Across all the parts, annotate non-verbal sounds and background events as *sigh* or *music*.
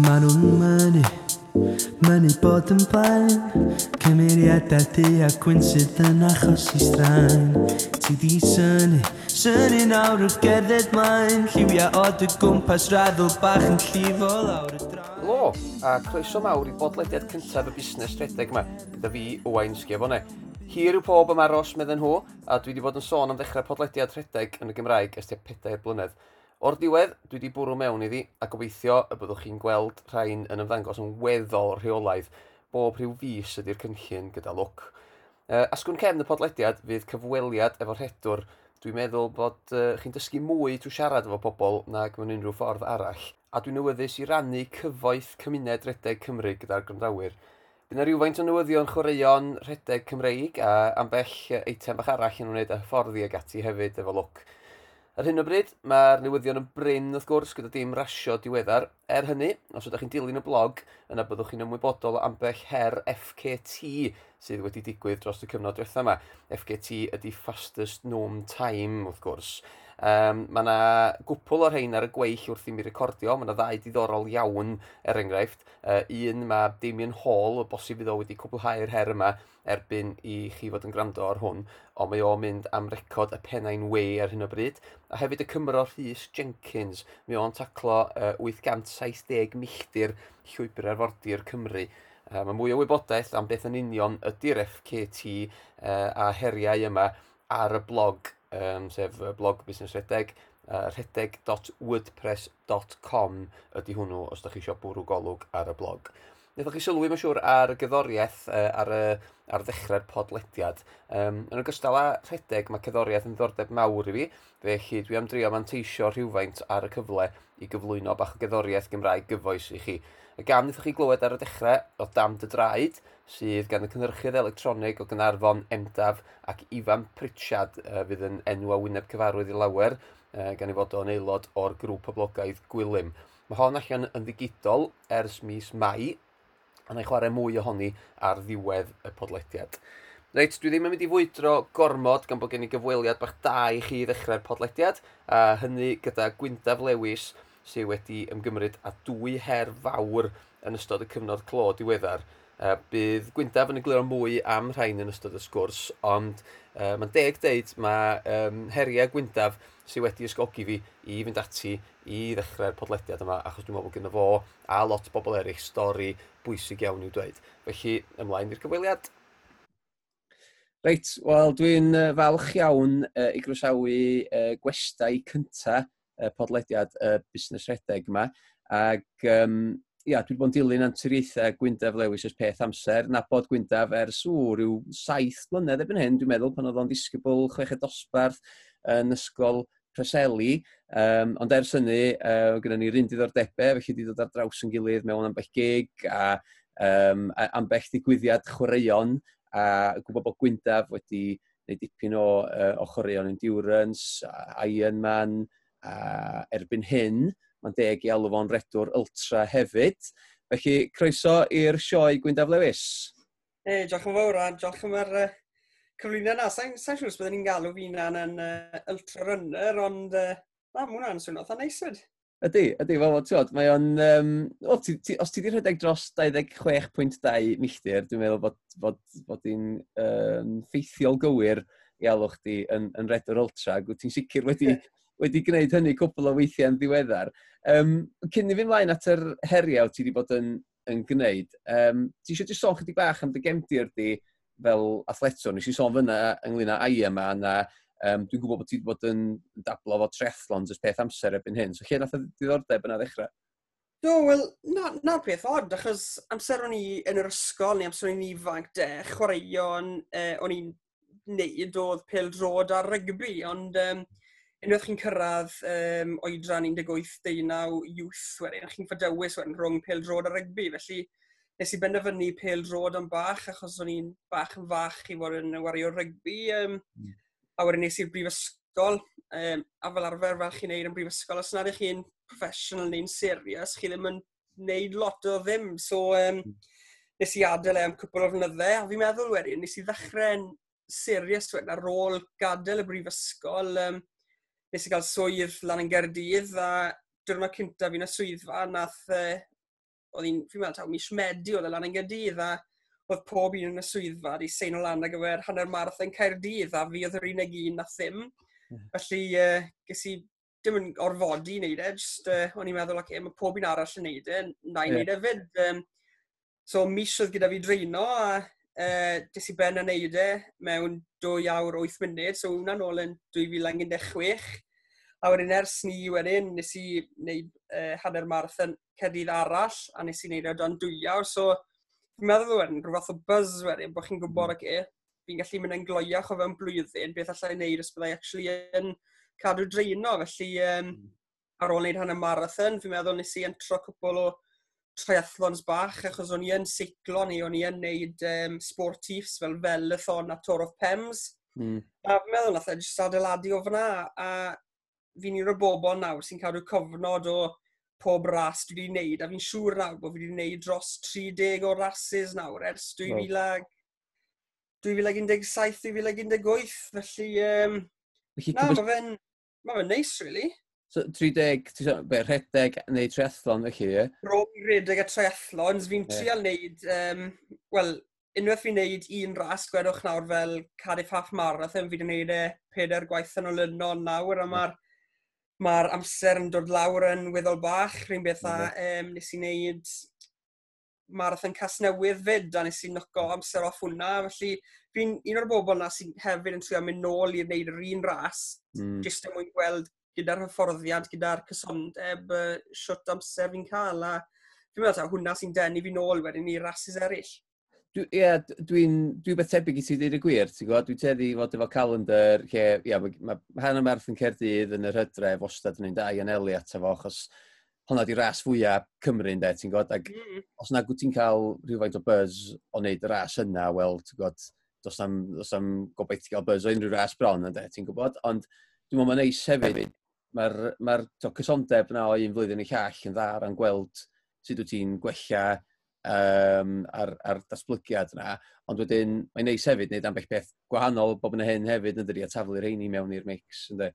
Ma nhw'n mynnu Mynnu bod yn blaen Cymeriadau di a gwyn sydd yn achos i straen. Ti di syni Syni nawr o'r gerdded maen. Lliwiau o dy gwmpas raddol bach yn llifo lawr y draen. Helo, a croeso mawr i bodlediad cyntaf y busnes rhedeg yma Da fi, Owain Sgiafone Hir yw pob yma aros Medden nhw, a dwi wedi bod yn sôn am ddechrau podlediad rhedeg yn y Gymraeg ystia 4 blynedd. O'r diwedd, dwi wedi bwrw mewn iddi a gobeithio y byddwch chi'n gweld rhain yn ymddangos yn weddol rheolaidd bob rhyw fus ydy'r cynllun gyda lwc. Uh, asgwn cefn y podlediad fydd cyfweliad efo'r hedwr. Dwi'n meddwl bod uh, chi'n dysgu mwy trwy siarad efo pobl nag mewn unrhyw ffordd arall. A dwi'n newyddus i rannu cyfoeth cymuned redeg Cymru gyda'r gwrandawyr. Bydd yna rhywfaint o newyddion chwaraeon rhedeg Cymreig a ambell eitem bach arall yn wneud y fforddi ag ati hefyd efo lwc. Ar hyn o bryd, mae'r newyddion yn bryn wrth gwrs gyda dim rasio diweddar. Er hynny, os ydych chi'n dilyn y blog, yna byddwch chi'n ymwybodol o ambell her FKT sydd wedi digwydd dros y cyfnod diwethaf yma. FKT ydy Fastest Known Time, wrth gwrs. Um, mae yna gwpl o'r rhain ar y gweill wrth i mi recordio, mae yna ddau diddorol iawn er enghraifft. Uh, un mae Damien Hall, o bosib iddo wedi cwblhau'r her yma erbyn i chi fod yn gwrando ar hwn, ond mae o'n mynd am record y pennain we ar hyn o bryd. A hefyd y Cymro Rhys Jenkins, mae o'n taclo uh, 870 milltir llwybr arfordir Cymru. Uh, mae mwy o wybodaeth am beth yn union ydy'r FKT uh, a heriau yma ar y blog um, sef blog Busnes Redeg, uh, redeg.wordpress.com ydy hwnnw os ydych chi eisiau bwrw golwg ar y blog. Nethon chi sylwi, mae'n siŵr, ar y gyddoriaeth uh, ar, y, ar ddechrau'r podlediad. Um, yn ogystal â rhedeg, mae cyddoriaeth yn ddordeb mawr i fi, felly dwi am drio manteisio rhywfaint ar y cyfle i gyflwyno bach o gyddoriaeth Gymraeg gyfoes i chi. Y gam wnaethoch chi glywed ar y dechrau o Dam dy Draed, sydd gan y cynhyrchydd electronig o Gynarfon, Emdaf ac Ifan Pritchard uh, fydd yn enw a wyneb cyfarwydd i lawer, uh, gan ei fod o'n aelod o'r grŵp poblogaidd Gwylym. Mae hon allan yn ddigidol ers mis Mai, a na i chwarae mwy ohoni ar ddiwedd y podlediad. Reit, dwi ddim yn mynd i fwydro gormod gan bod gen i gyfweliad bach da i chi ddechrau'r podlediad, a hynny gyda Gwyndaf Lewis, sydd wedi ymgymryd a dwy her fawr yn ystod y cyfnod clo diweddar. Uh, bydd Gwyndaf yn egluro mwy am rhain yn ystod y sgwrs, ond uh, mae'n deg deud mae um, heriau Gwyndaf sydd wedi ysgogi fi i fynd ati i ddechrau'r podlediad yma, achos dwi'n meddwl bod gyda fo a lot o bobl eraill stori bwysig iawn i'w dweud. Felly, ymlaen i'r gyfweliad. Reit, wel dwi'n falch iawn uh, i groesawu uh, gwestai cyntaf uh, podlediad y uh, busnes rhedeg yma. Ac um, ia, dwi wedi bod yn dilyn anturiaethau Gwyndaf Lewis ys peth amser, na bod Gwyndaf ers ww, rhyw saith blynedd ebyn hyn, dwi'n meddwl, pan oedd o'n disgybl chwech dosbarth yn ysgol Preseli, um, ond ers hynny, uh, gyda ni'r un diddordebau, felly wedi dod ar draws yn gilydd mewn ambell gig a um, ambell digwyddiad chwaraeon a gwybod bod Gwyndaf wedi gwneud dipyn o, uh, o chwaraeon endurance, Ironman, a erbyn hyn, mae'n deg i alw fo'n redwr ultra hefyd. Felly, croeso i'r sioe Gwyndaf Lewis. E, hey, diolch yn fawr, a diolch yn fawr uh, cyflwyniad na. Sa'n sa siŵr os byddwn ni'n galw fi na'n yn uh, ultra runner, ond uh, na, mae hwnna'n swnio eitha neis wedi. Ydy, ydy, fel bod, ti'n mae o'n... Um, o, ti, ti, os ti wedi rhedeg dros 26.2 milltir, dwi'n meddwl bod, bod, bod ti'n um, ffeithiol gywir i alw chdi yn, yn redwr ultra, ac ti'n sicr wedi wedi gwneud hynny cwpl o weithiau yn ddiweddar. Um, cyn i fi mlaen at yr heriau ti wedi bod yn, yn gwneud, um, ti eisiau sôn chydig bach am dy gemdir di fel athleto? Nes i sôn fyna ynglyn â ai yma, na um, dwi'n gwybod bod ti wedi bod yn dablo fo triathlon jyst peth amser ebyn hyn. So lle nath y diddordeb yna ddechrau? Do, wel, na, na peth odd, achos amser o'n i yn yr ysgol neu amser o'n i'n ifanc de, chwaraeon, eh, o'n i'n neud oedd pel drod ar rygbi, ond um, unwaith chi'n cyrraedd um, oedran 18-19 youth wedyn, chi'n ffadewis wedyn rhwng pel drod a rygbi. Felly, nes i benderfynu pel drod am bach, achos o'n i'n bach yn fach i fod yn wario rygbi. Um, mm. A wedyn nes i'r brifysgol, um, a fel arfer fel chi'n neud yn brifysgol, os nad ych chi'n professional neu'n serious, chi ddim yn neud lot o ddim. So, um, nes i adael e am cwpl o flynyddau, a fi'n meddwl wedyn, nes i ddechrau'n serious wedyn ar ôl gadael y brifysgol. Um, nes i gael swydd lan yn Gerdydd a diwrnod cyntaf fi'n y swyddfa nath uh, oedd hi'n, fi'n meddwl, mis Medi oedd e lan yn Gerdydd a oedd pob un yn y swyddfa di sein o lan ar gyfer hanner marathon Caerdydd a fi oedd yr unig un na ddim. Mhm. Felly uh, ges i dim yn orfodi i wneud e, just uh, o'n i'n meddwl, okay, mae pob un arall yn wneud e, na i wneud e fyd. Um, so mis oedd gyda fi dreino a uh, i Ben yn neud e mewn 2 awr 8 munud, so hwnna'n ôl yn 2016. A wedyn ers ni wedyn, nes i wneud uh, hanner marathon cerdydd arall, a nes i wneud o dan 2 awr, so fi'n meddwl wedyn, rhyw fath o buzz wedyn, bod chi'n gwybod hmm. ac e, fi'n gallu mynd yn gloiach o fewn blwyddyn, beth allai wneud os byddai actually yn cadw dreino, felly um, ar ôl wneud hanner marathon, fi'n meddwl nes i entro cwbl o triathlons bach, achos o'n i yn seiclo neu o'n i yn neud um, sportifs fel Velathon a Tour of Pems. Mm. A fi'n meddwl nath e jyst adeiladu o fyna, a fi'n un o'r bobl nawr sy'n cadw cofnod o pob ras dwi wedi wneud, a fi'n siŵr nawr bod fi wedi wneud dros 30 o rases nawr ers 2000, no. 2017-2018, felly... Um, felly na, mae fe'n ma fe neis, really. So, 30, ti'n sôn, be, rhedeg neu triathlon, felly, ie? Rhwng rhedeg a triathlons, fi'n yeah. trial wneud, um, wel, unwaith fi'n wneud un ras gwedwch nawr fel Cardiff Half Marathon, fi wedi wneud e peder gwaith yn olynon nawr, a mm. mae'r mae'r amser yn dod lawr yn weddol bach, rhywun beth a um, nes i wneud marathon Casnewydd fyd, a nes i noco amser off hwnna, felly fi'n un o'r bobl na sy'n hefyd yn trio mynd nôl i wneud yr un ras, mm. jyst yn mwyn gweld gyda'r hyfforddiant, gyda'r cysondeb, uh, siwt amser fi'n cael, a fi'n meddwl, hwnna sy'n denu fi nôl wedyn i rasis eraill. Ie, yeah, dwi'n dwi beth tebyg i ti ddeud y gwir, ti'n gwybod? Dwi'n teddu fod efo calendar lle, ia, yeah, mae ma, hanner merth yn Cerdydd yn yr hydref ostad yn un da i anelu ato fo, achos hwnna di ras fwyaf Cymru, ynddo, ti'n gwybod? Ac mm. os na gwt ti'n cael rhywfaint o buzz o wneud y ras yna, wel, ti'n gwybod, dos am, does am gobeithio gael buzz o unrhyw ras bron, ynddo, ti'n gwybod? Ond dwi'n meddwl mae'n neis hefyd mae'r ma cysondeb yna o un flwyddyn i llall yn dda yn gweld sut wyt ti'n gwella um, ar, ar datblygiad yna. Ond wedyn, mae'n neis hefyd wneud ambell beth gwahanol bob yn hyn hefyd yn dydi a taflu reini mewn i'r mix. Ynddi?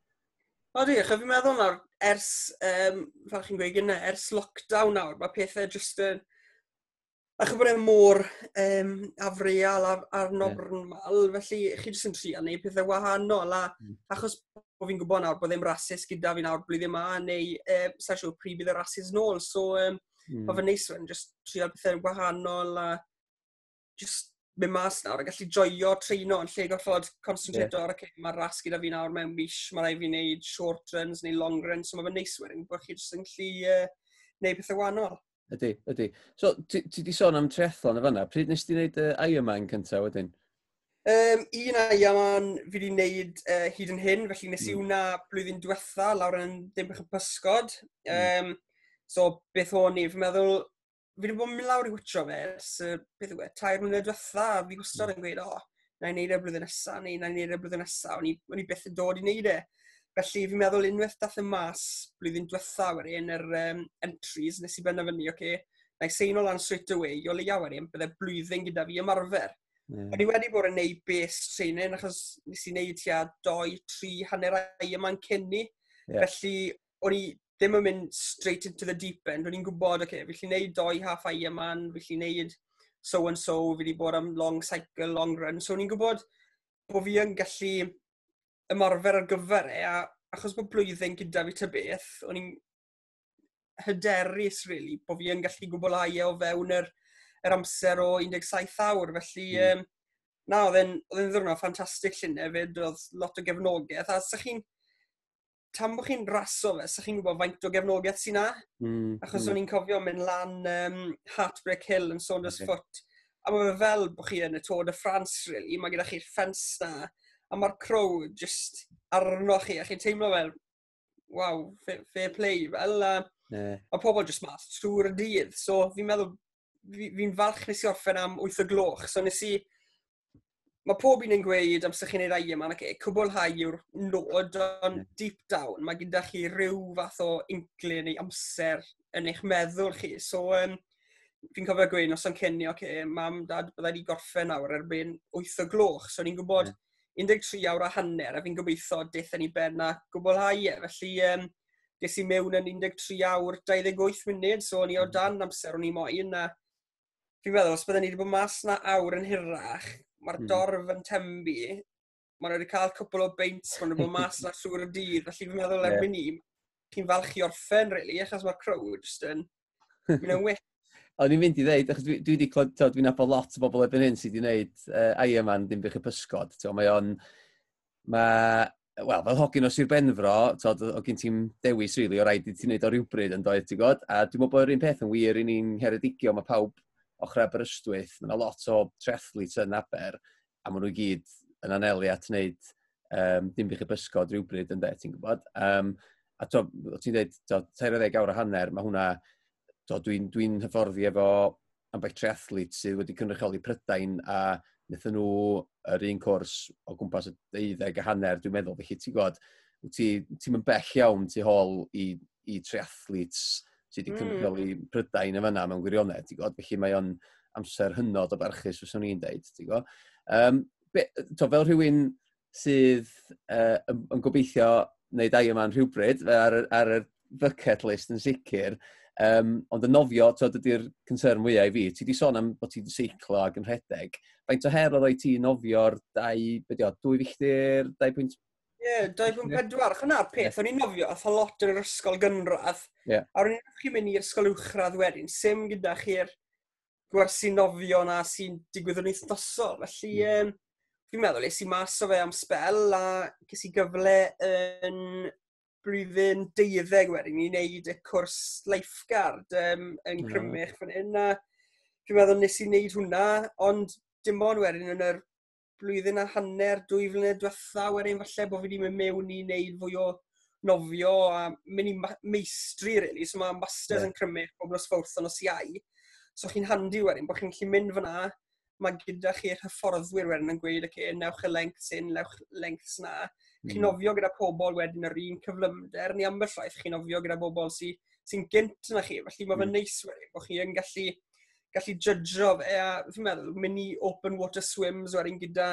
O di, fi'n meddwl nawr, ers, um, fel chi'n gweud gyna, ers lockdown nawr, mae pethau jyst yn... A chyf bod e'n môr um, afreal ar, ar normal, yeah. felly chi jyst yn trio neu pethau wahanol. A, mm. Achos bod fi'n gwybod nawr bod ddim rasis gyda fi nawr blwyddyn yma, neu uh, sa'n siŵr pryd bydd y rasis nôl. So, um, mm. oedd yn neis rhan, jyst trio pethau gwahanol a jyst mynd mas nawr a gallu joio treino yn lle gorfod concentrato yeah. ar okay, mae'r ras gyda fi nawr mewn mis, mae rai fi wneud short runs neu long runs, so mae fy neis wedyn bod chi jyst yn gallu uh, wneud pethau wahanol. Ydy, ydy. So, ti, ti di sôn am triathlon y fanna, pryd nes ti wneud uh, Ironman cyntaf wedyn? Um, un aia ma'n fi wedi wneud uh, hyd yn hyn, felly nes i mm. wna blwyddyn diwetha lawr yn ddibych y pysgod. Um, mm. So, beth o'n i? Fi'n meddwl, fi wedi bod yn mynd lawr i wytro fe, so, beth yw e, tair mlynedd diwetha, fi gwstod mm. yn gweud, o, oh, na i wneud e blwyddyn nesaf, neu na i wneud e blwyddyn nesaf, o'n i beth yn dod i wneud e. Felly fi'n meddwl unwaith dath y mas blwyddyn diwetha wedi yn yr um, entries nes i benderfynu, oce, okay, na i seinol lan straight away, o leia wedi, bydde blwyddyn gyda fi ymarfer. Yeah. O'n i wedi bod yn neud base training achos nes i wneud tua 2-3 hanner ai yma'n cynni. Yeah. Felly o'n i ddim yn mynd straight into the deep end. O'n i'n gwybod, oce, okay, fi'n lli wneud 2 half ai yma'n, fi'n lli wneud so and so, fi wedi bod am long cycle, long run. So o'n i'n gwybod bod fi yn gallu ymarfer ar gyfer e, a achos bod blwyddyn gyda fi ta beth, o'n i'n hyderus, really, bod fi yn gallu gwblhau e o fewn yr er yr amser o 17 awr, felly mm. um, na, oedd e'n ddiwrnod ffantastig llun hefyd, oedd lot o gefnogaeth, a sa'ch chi'n, tam bod chi'n raso fe, sa'ch chi'n gwybod faint o gefnogaeth sy'n na, mm. achos mm. o'n i'n cofio mynd lan um, Heartbreak Hill yn Saunders okay. Foot, a mae fel bod chi yn y Tôr de France, really, mae gyda chi'r ffens na, a mae'r crowd just arno chi, a chi'n teimlo fel, waw, fair play, fel, uh, yeah. a pobl just mas trwy'r dydd, so fi'n meddwl fi'n fi falch nes i orffen am 8 o gloch. So nes i... Mae pob un yn gweud amser chi'n ei rai yma, ac cwbwlhau yw'r nod, ond deep down, mae gyda chi rhyw fath o incle neu amser yn eich meddwl chi. So, um, fi'n cofio gweud nos o'n cenio, okay, mam, dad, byddai wedi gorffen nawr erbyn 8 o gloch. So, ni'n gwybod yeah. 13 awr a hanner, a fi'n gobeithio deitha ni ben a gwblhau. e. Felly, um, ges i mewn yn 13 awr 28 munud, so o'n i o mm. dan amser o'n i moyn, a Fi'n meddwl, os byddwn ni wedi bod mas na awr yn hirach, mae'r mm. dorf yn tembu, maen wedi cael cwpl o beint, maen wedi bod mas na llwyr y dydd, felly fi'n meddwl erbyn ni, chi'n falch i orffen, really, achos mae'r crowd just yn mynd yn wyt. O'n i'n mynd i ddeud, achos dwi wedi clywed, dwi'n nabod lot o bobl erbyn hyn sydd wedi gwneud uh, Ironman dim bych y pysgod. Mae o'n, mae, wel, fel hogyn o Sir Benfro, tod, o gen ti'n dewis, really, o rhaid i ti'n gwneud o rhywbryd yn doedd, ti'n god? A dwi'n meddwl bod yr un peth yn wir i ni'n heredigio, mae pawb ochr Aberystwyth, mae yna lot o trethlu yn Aber, a maen nhw gyd yn anelu at wneud um, dim bych y bysgod rhywbryd yn de, ti'n gwybod. Um, a to, ti'n dweud, to, 30 awr a hanner, mae hwnna, dwi'n dwi, hyfforddi efo ambell triathlet sydd wedi cynrychioli Prydain a wnaethon nhw yr un cwrs o gwmpas y deuddeg a hanner, dwi'n meddwl, felly ti'n gwybod, ti'n ti, ti bell iawn tu hôl i, i triathletes sydd wedi cyfrifioli mm. Prydain yn fanna mewn gwirionedd, ti'n gwybod? Felly mae o'n amser hynod o barchus, fyswn i'n deud, ti'n gwybod? Um, be, to, fel rhywun sydd uh, yn, yn gobeithio wneud Ironman rhywbryd ar, ar y bucket list yn sicr, um, ond y nofio, to, ydy'r concern mwyaf i fi, ti wedi sôn am bod ti wedi seiclo ac yn rhedeg, faint o her oedd ti nofio'r 2, be 2 filltir, Ie, 2.4. Chwna'r peth, o'n i'n nofio, oedd lot yn yr ysgol gynradd. Yeah. A o'n i'n mynd i'r ysgol uwchradd wedyn, sim gyda chi'r gwersi nofio na sy'n digwydd yn eithnosol. Felly, mm. um, fi'n meddwl, es i mas o fe am spel a ges i gyfle yn blwyddyn deuddeg wedyn i wneud y cwrs lifeguard um, yn Crymych mm. fan hyn. A fi'n meddwl, nes i wneud hwnna, ond dim ond wedyn yn yr blwyddyn a hanner, dwy flynedd diwetha, wedyn falle bod fi wedi mynd mewn i wneud fwy o nofio a mynd i meistri, really. So mae masters yeah. yn crymu pobl o yn os iau. So chi'n handi wedyn, bod chi'n gallu mynd fyna, mae gyda chi'r hyfforddwyr wedyn yn gweud, okay, newch y length sy'n, newch lengths na. Mm. Chi'n nofio gyda pobl wedyn yr un cyflymder, neu ambell waith chi'n nofio gyda bobl sy'n sy gynt yna chi. Felly mae fe'n mm. neis wedyn, bod chi'n gallu gallu jydro fe, a fi'n meddwl, mynd i open water swims wedyn gyda,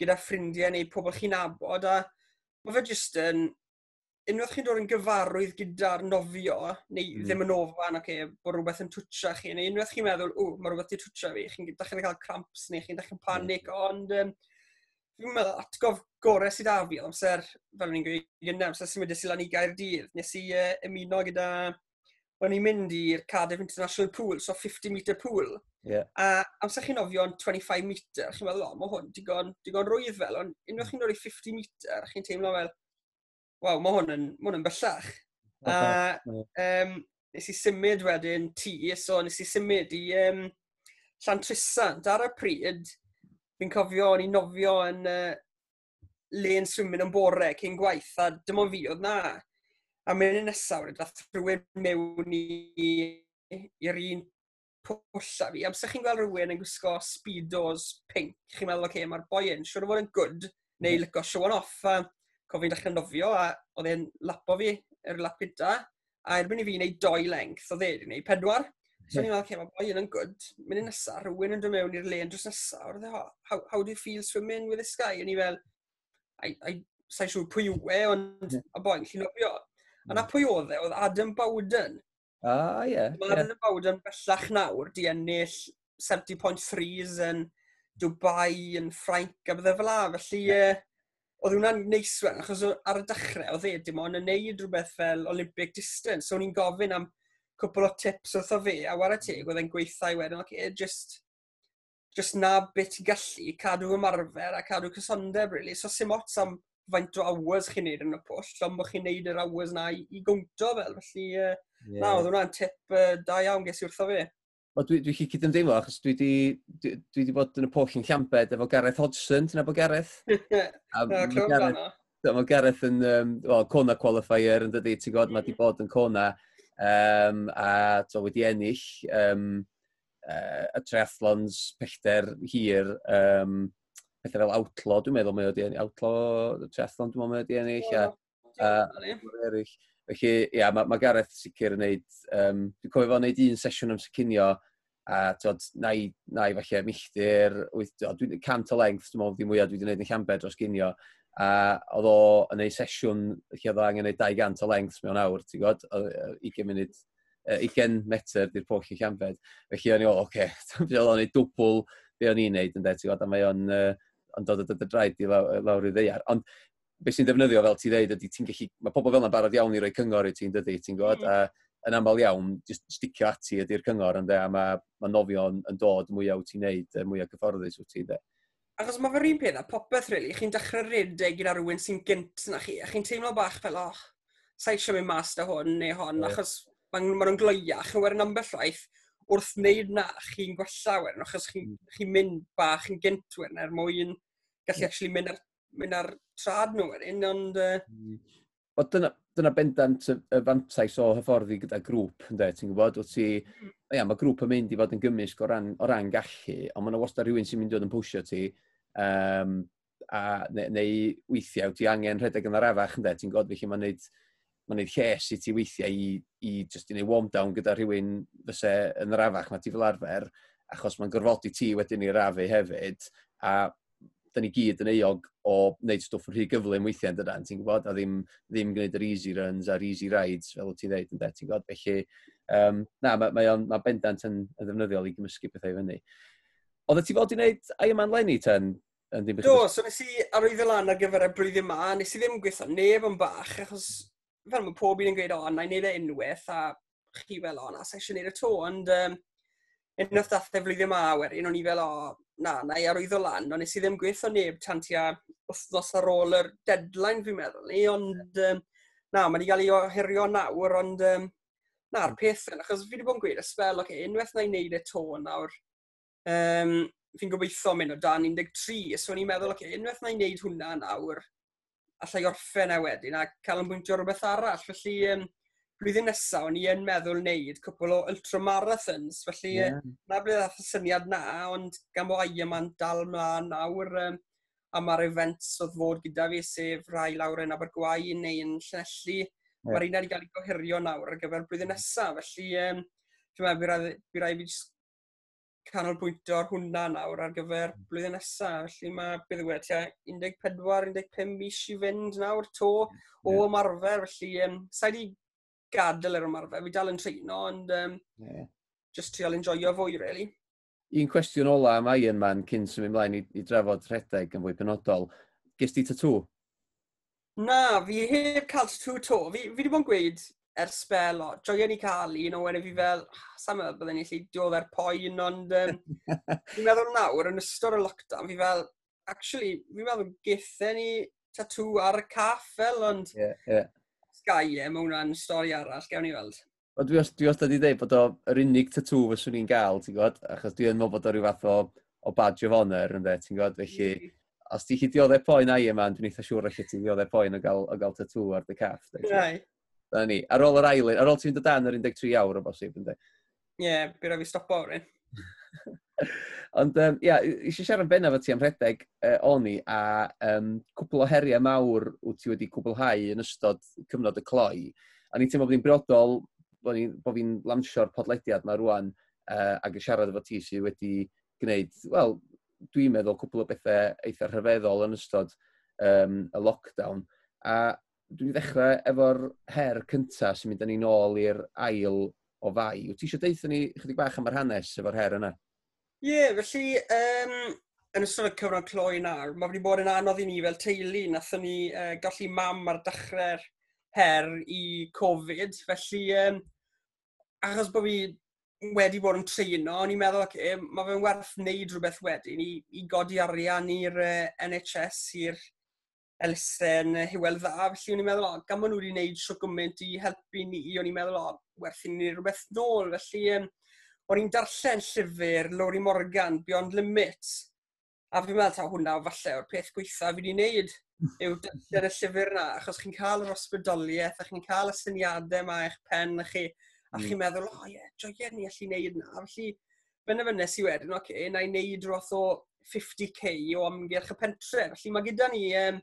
gyda ffrindiau neu pobl chi'n abod, a mae fe jyst yn, unwaith chi'n dod yn gyfarwydd gyda'r nofio, neu mm. ddim yn ofan, okay, bod rhywbeth yn twtio chi, neu unwaith chi'n meddwl, o, mae rhywbeth wedi twtio fi, chi'n dechrau cael cramps, neu chi'n dechrau hmm. panic, mm. ond um, fi'n meddwl, atgof gorau sydd â fi, amser, fel ni'n i'n gweud, gynnar, amser sy'n mynd i lan i gair dydd, nes i uh, ymuno gyda o'n i'n mynd i'r Cardiff International Pool, so 50 metre pool. Yeah. A amser chi'n ofio'n 25 metre, chi'n meddwl, o, mae hwn digon, digon rwydd fel, ond unwaith chi'n dod i 50 metre, chi'n teimlo fel, waw, mae hwn yn, ma hwn yn bellach. Okay. A um, nes i symud wedyn tŷ, so nes i symud i um, Llantrysant. Ar y pryd, fi'n cofio, o'n i'n nofio yn uh, len swimyn yn bore cyn gwaith, a dim ond fi oedd na. A mynd yn nesaf, dath rhywun mewn i'r un pwll a fi. Amser chi'n gweld rhywun yn gwisgo speedos pink, chi'n meddwl, oce, okay, mae'r boi yn siwr o fod yn good, neu mhm. lygo show on off, a cofi'n dechrau nofio, a oedd e'n lapo fi, yr er lap gyda, a erbyn i fi wneud doi length, oedd e wedi wneud pedwar. So ni'n meddwl, okay, mae boi yn yn good, mynd yn nesaf, rhywun yn dod mewn i'r len drws nesaf, oedd e, how, how do you feel swimming with this guy? A ni fel, I, I, sa'n siŵr pwy yw e, ond yeah. a boi'n llun ofio. A na pwy oedd e? Oedd Adam Bowden. Ah, ie. Yeah, Mae Adam yeah. Bowden bellach nawr, di ennill 70.3s yn Dubai, yn Ffrainc, a bydde fel la. Felly, yeah. oedd hwnna'n neis wen, achos ar y dechrau, oedd e dim ond yn neud rhywbeth fel Olympic distance. So, ni'n gofyn am cwpl o tips wrtho fe, a war y teg, oedd e'n gweithio i wedyn, okay, just, just na beth i gallu, cadw ymarfer a cadw cysondeb, really. So, sim ots am faint o hours chi'n neud yn y pwll, ond bod chi'n neud yr hours na i, i gwnto fel. Felly, uh, yeah. na, oedd hwnna'n tip uh, da iawn ges i wrtho fi. O, dwi, dwi chi cyd ymdeimlo, achos dwi di, dwi, dwi di bod yn y pwll yn Llambed efo Gareth Hodgson, ti'n efo Gareth? *laughs* a no, Gareth, mae Gareth yn, um, well, Cona qualifier yn dydi, ti'n gwybod, mm. mae di bod yn Cona, um, a to wedi ennill, um, uh, y triathlons pellter hir, um, pethau fel Outlaw, dwi'n meddwl mae wedi ennill, Outlaw Triathlon, dwi'n meddwl mae wedi ennill, a, a eraill. Felly, ia, mae, mae Gareth sicr yn neud, um, dwi'n cofio fo'n neud un sesiwn am sycinio, a tod, na i, na i falle milltir, dwi'n cant o length, dwi'n meddwl, ddim mwyaf dwi wedi gwneud yn llambed dros ginio, a oedd o yn neud sesiwn, lle oedd o angen neud 200 o length mewn awr, ti'n gwybod, 20 munud, 20 metr di'r pwll i Llanbed. Felly o'n i, o, oce, okay, dwi'n o'n i dwbl be o'n i'n neud, ynddo, ti'n gwybod, a mae o'n, uh, ond dod o dy draed i lawr i ddeiar. Ond beth sy'n defnyddio fel ti ddeud ydy ti'n gallu, mae pobl fel yna'n barod iawn i roi cyngor i ti'n dydy, ti'n gwybod, mm. a yn aml iawn, just sticio ati ydy'r cyngor ynddo, a mae ma nofio'n yn dod mwyaf wyt ti'n neud, mwyaf gyfforddus wyt ti, de. Achos mae fe'r un peth a popeth, really, chi'n dechrau rhedeg gyda rhywun sy'n gynt na chi, a chi'n teimlo bach fel, oh, sa eisiau mynd mas da hwn neu hon, yeah. achos maen nhw'n ma gloiach, a wedyn ambell waith, wrth wneud na, chi'n gwella wedyn, achos chi'n hmm. chi mynd bach yn gynt wedyn, er mwyn hmm. gallu actually mynd ar, mynd ar trad nhw wedyn, ond... Uh... Wel, dyna, dyna bendant y fantais o hyfforddi gyda grŵp, ynddo, ti'n gwybod? Wyt ti, mm. ia, mae grŵp yn mynd i fod yn gymysg o ran, o ran gallu, ond mae yna wastad rhywun sy'n mynd i fod yn pwysio ti, um, a, neu, neu weithiau, ti angen rhedeg yn arafach, ynddo, ti'n gwybod? Felly mae'n neud, mae'n neud lles i ti weithiau i, i just i neud warm-down gyda rhywun fyse yn yr afach mae ti fel arfer, achos mae'n gorfodi ti wedyn i'r afu hefyd, a da ni gyd yn eog o wneud stwff yn rhy gyflym weithiau yn dydan, ti'n gwybod, a ddim, ddim gwneud yr easy runs a'r easy rides, fel ti'n dweud yn dweud, ti'n gwybod, felly, um, na, mae, mae, on, mae bendant yn, yn ddefnyddiol i gymysgu pethau i fyny. Oedd ti fod i wneud Ironman Lenny ten? Yn Do, so nes i arwyddo lan ar gyfer y blwyddyn yma, nes i ddim gweithio neb yn bach, achos fel mae pob un yn gweud, o, na i wneud e unwaith, a chi fel, o, na, sa eisiau wneud y to, ond um, unwaith dath e flwyddyn ma, wedyn o'n i fel, o, na, na i arwyddo lan, ond nes i ddim gweithio neb tan tua wythnos ar ôl yr deadline fi'n meddwl ni, ond um, na, mae wedi cael ei oherio nawr, ond um, na'r hmm. peth yn, achos fi wedi bod yn gweud ysbel, oce, okay, unwaith na i wneud y to nawr, um, fi'n gobeithio mynd o dan 13, so ni'n meddwl, oce, okay, unwaith na i wneud hwnna nawr, allai orffen e wedyn a cael yn bwyntio rhywbeth arall. Felly, um, blwyddyn nesaf, o'n i yn meddwl wneud cwpl o ultramarathons, felly yeah. na ble ddath y syniad na, ond gan bod Ironman dal mlaen nawr, um, a mae'r events oedd fod gyda fi, sef rai lawr yn Abergwai neu yn Llanelli, yeah. mae'r un wedi cael ei gohirio nawr ar gyfer blwyddyn nesaf, felly um, dwi'n meddwl, bydd rhaid fi canolbwyntio ar hwnna nawr ar gyfer hmm. blwyddyn nesaf. Felly mae bydd y wedi 14-15 mis i fynd nawr to hmm, o ymarfer. Felly um, sa i di gadael yr ymarfer. Fi dal yn treino, ond um, yeah. just trial enjoio fwy, really. Un cwestiwn ola am Iron Man cyn symud ymlaen i, i drafod rhedeg yn fwy penodol. Ges ti tatŵ? Na, fi heb cael tatŵ to. Fi, fi wedi bod yn gweud ers spel, o, joio ni cael un, o'n fi fel, ah, sam yma, byddai'n gallu diodde'r poen, ond um, *laughs* fi'n meddwl nawr, yn ystod y lockdown, fi fel, actually, fi'n meddwl gethau ni tatŵ ar y caff fel, ond yeah, yeah. Sky e, mae hwnna'n stori arall, gewn ni weld. O, dwi, os, dwi os da dweud bod o'r unig tatŵ fyswn ni'n gael, ti'n gwybod, achos dwi'n meddwl bod o rhyw fath o, o badge of honour, ynddo, ti'n gwybod, felly... Mm os ti chi dioddau poen ai yma, dwi'n eitha siŵr o'ch ti dioddau poen o gael, o gael tatŵ ar dy caff. Rai. Da ni. Ar ôl yr ail, ar ôl ti'n dod dan yr 13 awr o bosib, ynddi? Ie, yeah, byr fi stopo o'r un. Ond, um, ia, yeah, eisiau siarad benna fo ti am rhedeg uh, o'n i, a um, cwpl o heriau mawr wyt ti wedi cwblhau yn ystod cyfnod y cloi. A ni'n teimlo bod ni'n briodol bod fi'n fi lansio'r podlediad yma rwan uh, ac yn siarad efo ti sydd wedi gwneud, wel, dwi'n meddwl cwpl o bethau eitha rhyfeddol yn ystod um, y lockdown. A dwi'n ddechrau efo'r her cyntaf sy'n mynd â ni nôl i'r ail o fai. Wyt ti eisiau deitha ni chydig bach am yr hanes efo'r her yna? Ie, yeah, felly, um, yn ystod y cyfnod cloi nawr, mae wedi bod yn anodd i ni fel teulu. Nathon ni uh, gallu mam ar dechrau'r her i Covid, felly um, achos bod fi wedi bod yn treino, o'n i'n meddwl, okay, mae fe'n werth wneud rhywbeth wedyn i, i godi arian i'r uh, NHS, i'r elusen, hywel dda, felly o'n i'n meddwl, oh, gan maen nhw wedi gwneud sio gymaint i helpu ni, o'n i'n meddwl, o, oh, werth i ni rhywbeth nôl, felly um, o'n i'n darllen llyfr Lori Morgan, Beyond Limits, a fi'n meddwl, ta, hwnna falle o'r peth gweitha fi wedi wneud, yw darllen y llyfr yna, achos chi'n cael yr osbydoliaeth, a chi'n cael y syniadau yma eich pen, a chi, a chi'n mm. meddwl, o, oh, ie, yeah, joie ni allu wneud yna, felly, fyna fyna si wedyn, oce, okay, na i wneud roth o 50k o amgylch y pentre. Felly mae gyda ni um,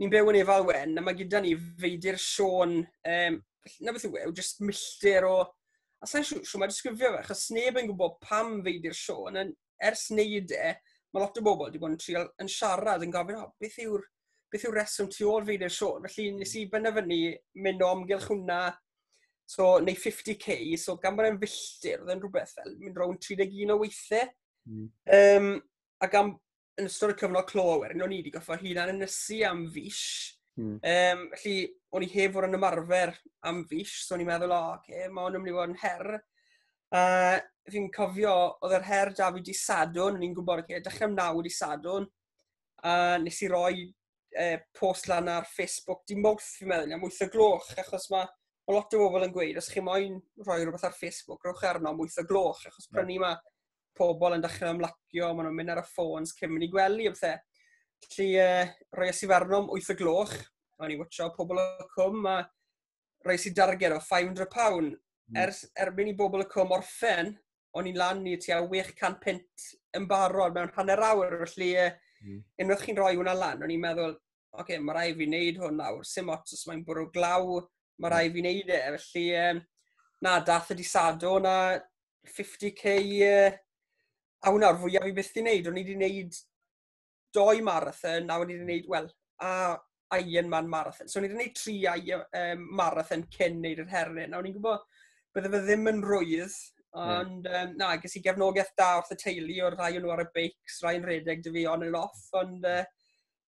ni'n byw yn efal wen, a mae gyda ni feidir Sion, um, na beth yw, e, jyst milltir o... A sa'n siw, siw mae'n disgrifio fe, achos neb yn gwybod pam feidir Sean, yn ers neud e, mae lot o bobl wedi bod yn trial yn siarad yn gofyn, oh, beth yw'r beth yw reswm tu ôl feidir Sean? Felly nes i benderfynu mynd o amgylch hwnna, so, neu 50k, so gan bod e'n filltir, oedd e'n rhywbeth fel, mynd rown 31 o weithiau. Mm. Um, a gan yn ystod y cyfnod clo awyr, o'n i wedi goffa hunan yn ysu am fish. Mm. Um, felly, o'n i heb fod yn ymarfer am fish, so o'n i'n meddwl, o, oh, okay, mae o'n ymwneud i yn her. A uh, fi'n cofio, oedd yr her da fi di sadwn, o'n i'n gwybod, okay, dechrau am naw di sadwn, a uh, nes i roi uh, post lan ar Facebook di mwth fi'n meddwl, am wyth o gloch, achos mae ma lot o bobl yn gweud, os chi moyn rhoi rhywbeth ar Facebook, rowch arno am wyth o gloch, achos prynu mae pobl yn dechrau ymlacio, maen nhw'n mynd ar y ffôns cyn mynd i gwely o bethau. Felly, uh, roi ys i farnom 8 o gloch, o'n i wytio pobl o cwm, a roi ys i darged o 500 pound. Mm. Ers, erbyn i bobl y cwm orffen, o'n i'n lan i tua 600 pint yn barod mewn hanner awr, felly uh, mm. unwaith chi'n rhoi hwnna lan, o'n i'n meddwl, oce, okay, mae rai fi wneud hwn nawr, sim ots os mae'n bwrw glaw, mae rai fi wneud e, felly um, na, dath y disadwn a 50k uh, a hwnna'r fwyaf fi byth i wneud. O'n i wedi wneud doi marathon, a o'n i wedi wneud, wel, a Ironman marathon. So o'n i wedi wneud tri um, marathon cyn wneud yr herlyn. A o'n i'n gwybod, bydde fe ddim yn rwydd, hmm. ond mm. um, na, ges i gefnogaeth da wrth y teulu o'r rhai o'n nhw ar y beics, rhai'n redeg dy fi on and off, ond uh,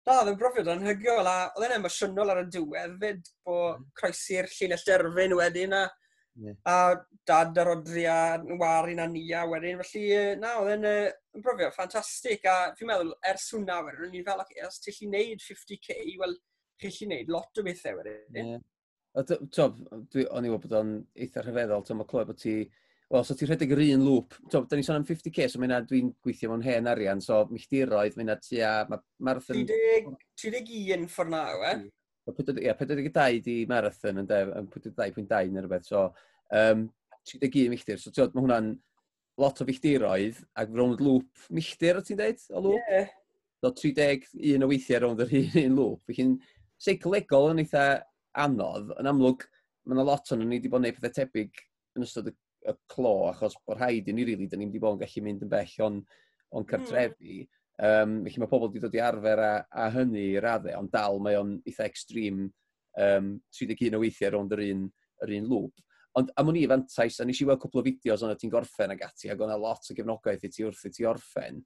na, oedd yn brofiad anhygoel, a oedd e'n emosiynol ar y diwedd fyd, bo hmm. croesi'r llinell derfyn wedyn, a Yeah. A dad yr odria, warin a nia wedyn. Felly, na, oedd e'n uh, brofio ffantastig. A fi'n meddwl, ers hwnna wedyn, o'n i'n fel, okay, os ti'n lli wneud 50k, wel, chi'n lli wneud lot o bethau wedyn. Yeah. Tob, o'n i wedi bod o'n eitha rhyfeddol, tob, mae clywed bod ti, wel, so ti'n rhedeg yr un lŵp, tob, da ni sôn am 50k, so mae'na dwi'n gweithio mewn hen arian, so milltiroedd, mae'na tua, mae marathon... 31 ffordd na, we? Eh? Ia, 42 di marathon yn def, 42.2 neu rhywbeth, so um, 31 milltir. So tiod, mae hwnna'n lot o filltiroedd, ac rownd lŵp milltir, o ti'n dweud, o lŵp? Ie. Yeah. So 31 o weithiau rownd yr un, un lŵp. Felly'n seicolegol yn eitha anodd, yn amlwg, mae yna lot o'n ni wedi bod yn gwneud pethau tebyg yn ystod y, y clo, achos bod rhaid i ni, rili, really, da ni wedi bod yn gallu mynd yn bell o'n, on hmm. cartrefi. Mm Um, felly mae pobl wedi dod i arfer a, a hynny i raddau, ond dal mae o'n eitha extrem um, 31 o weithiau rownd yr un, yr un lŵp. Ond am o'n i fantais, a nes i weld cwpl o fideos ond ti'n gorffen ag ati, ac o'na lot o gefnogaeth i ti wrth i ti orffen.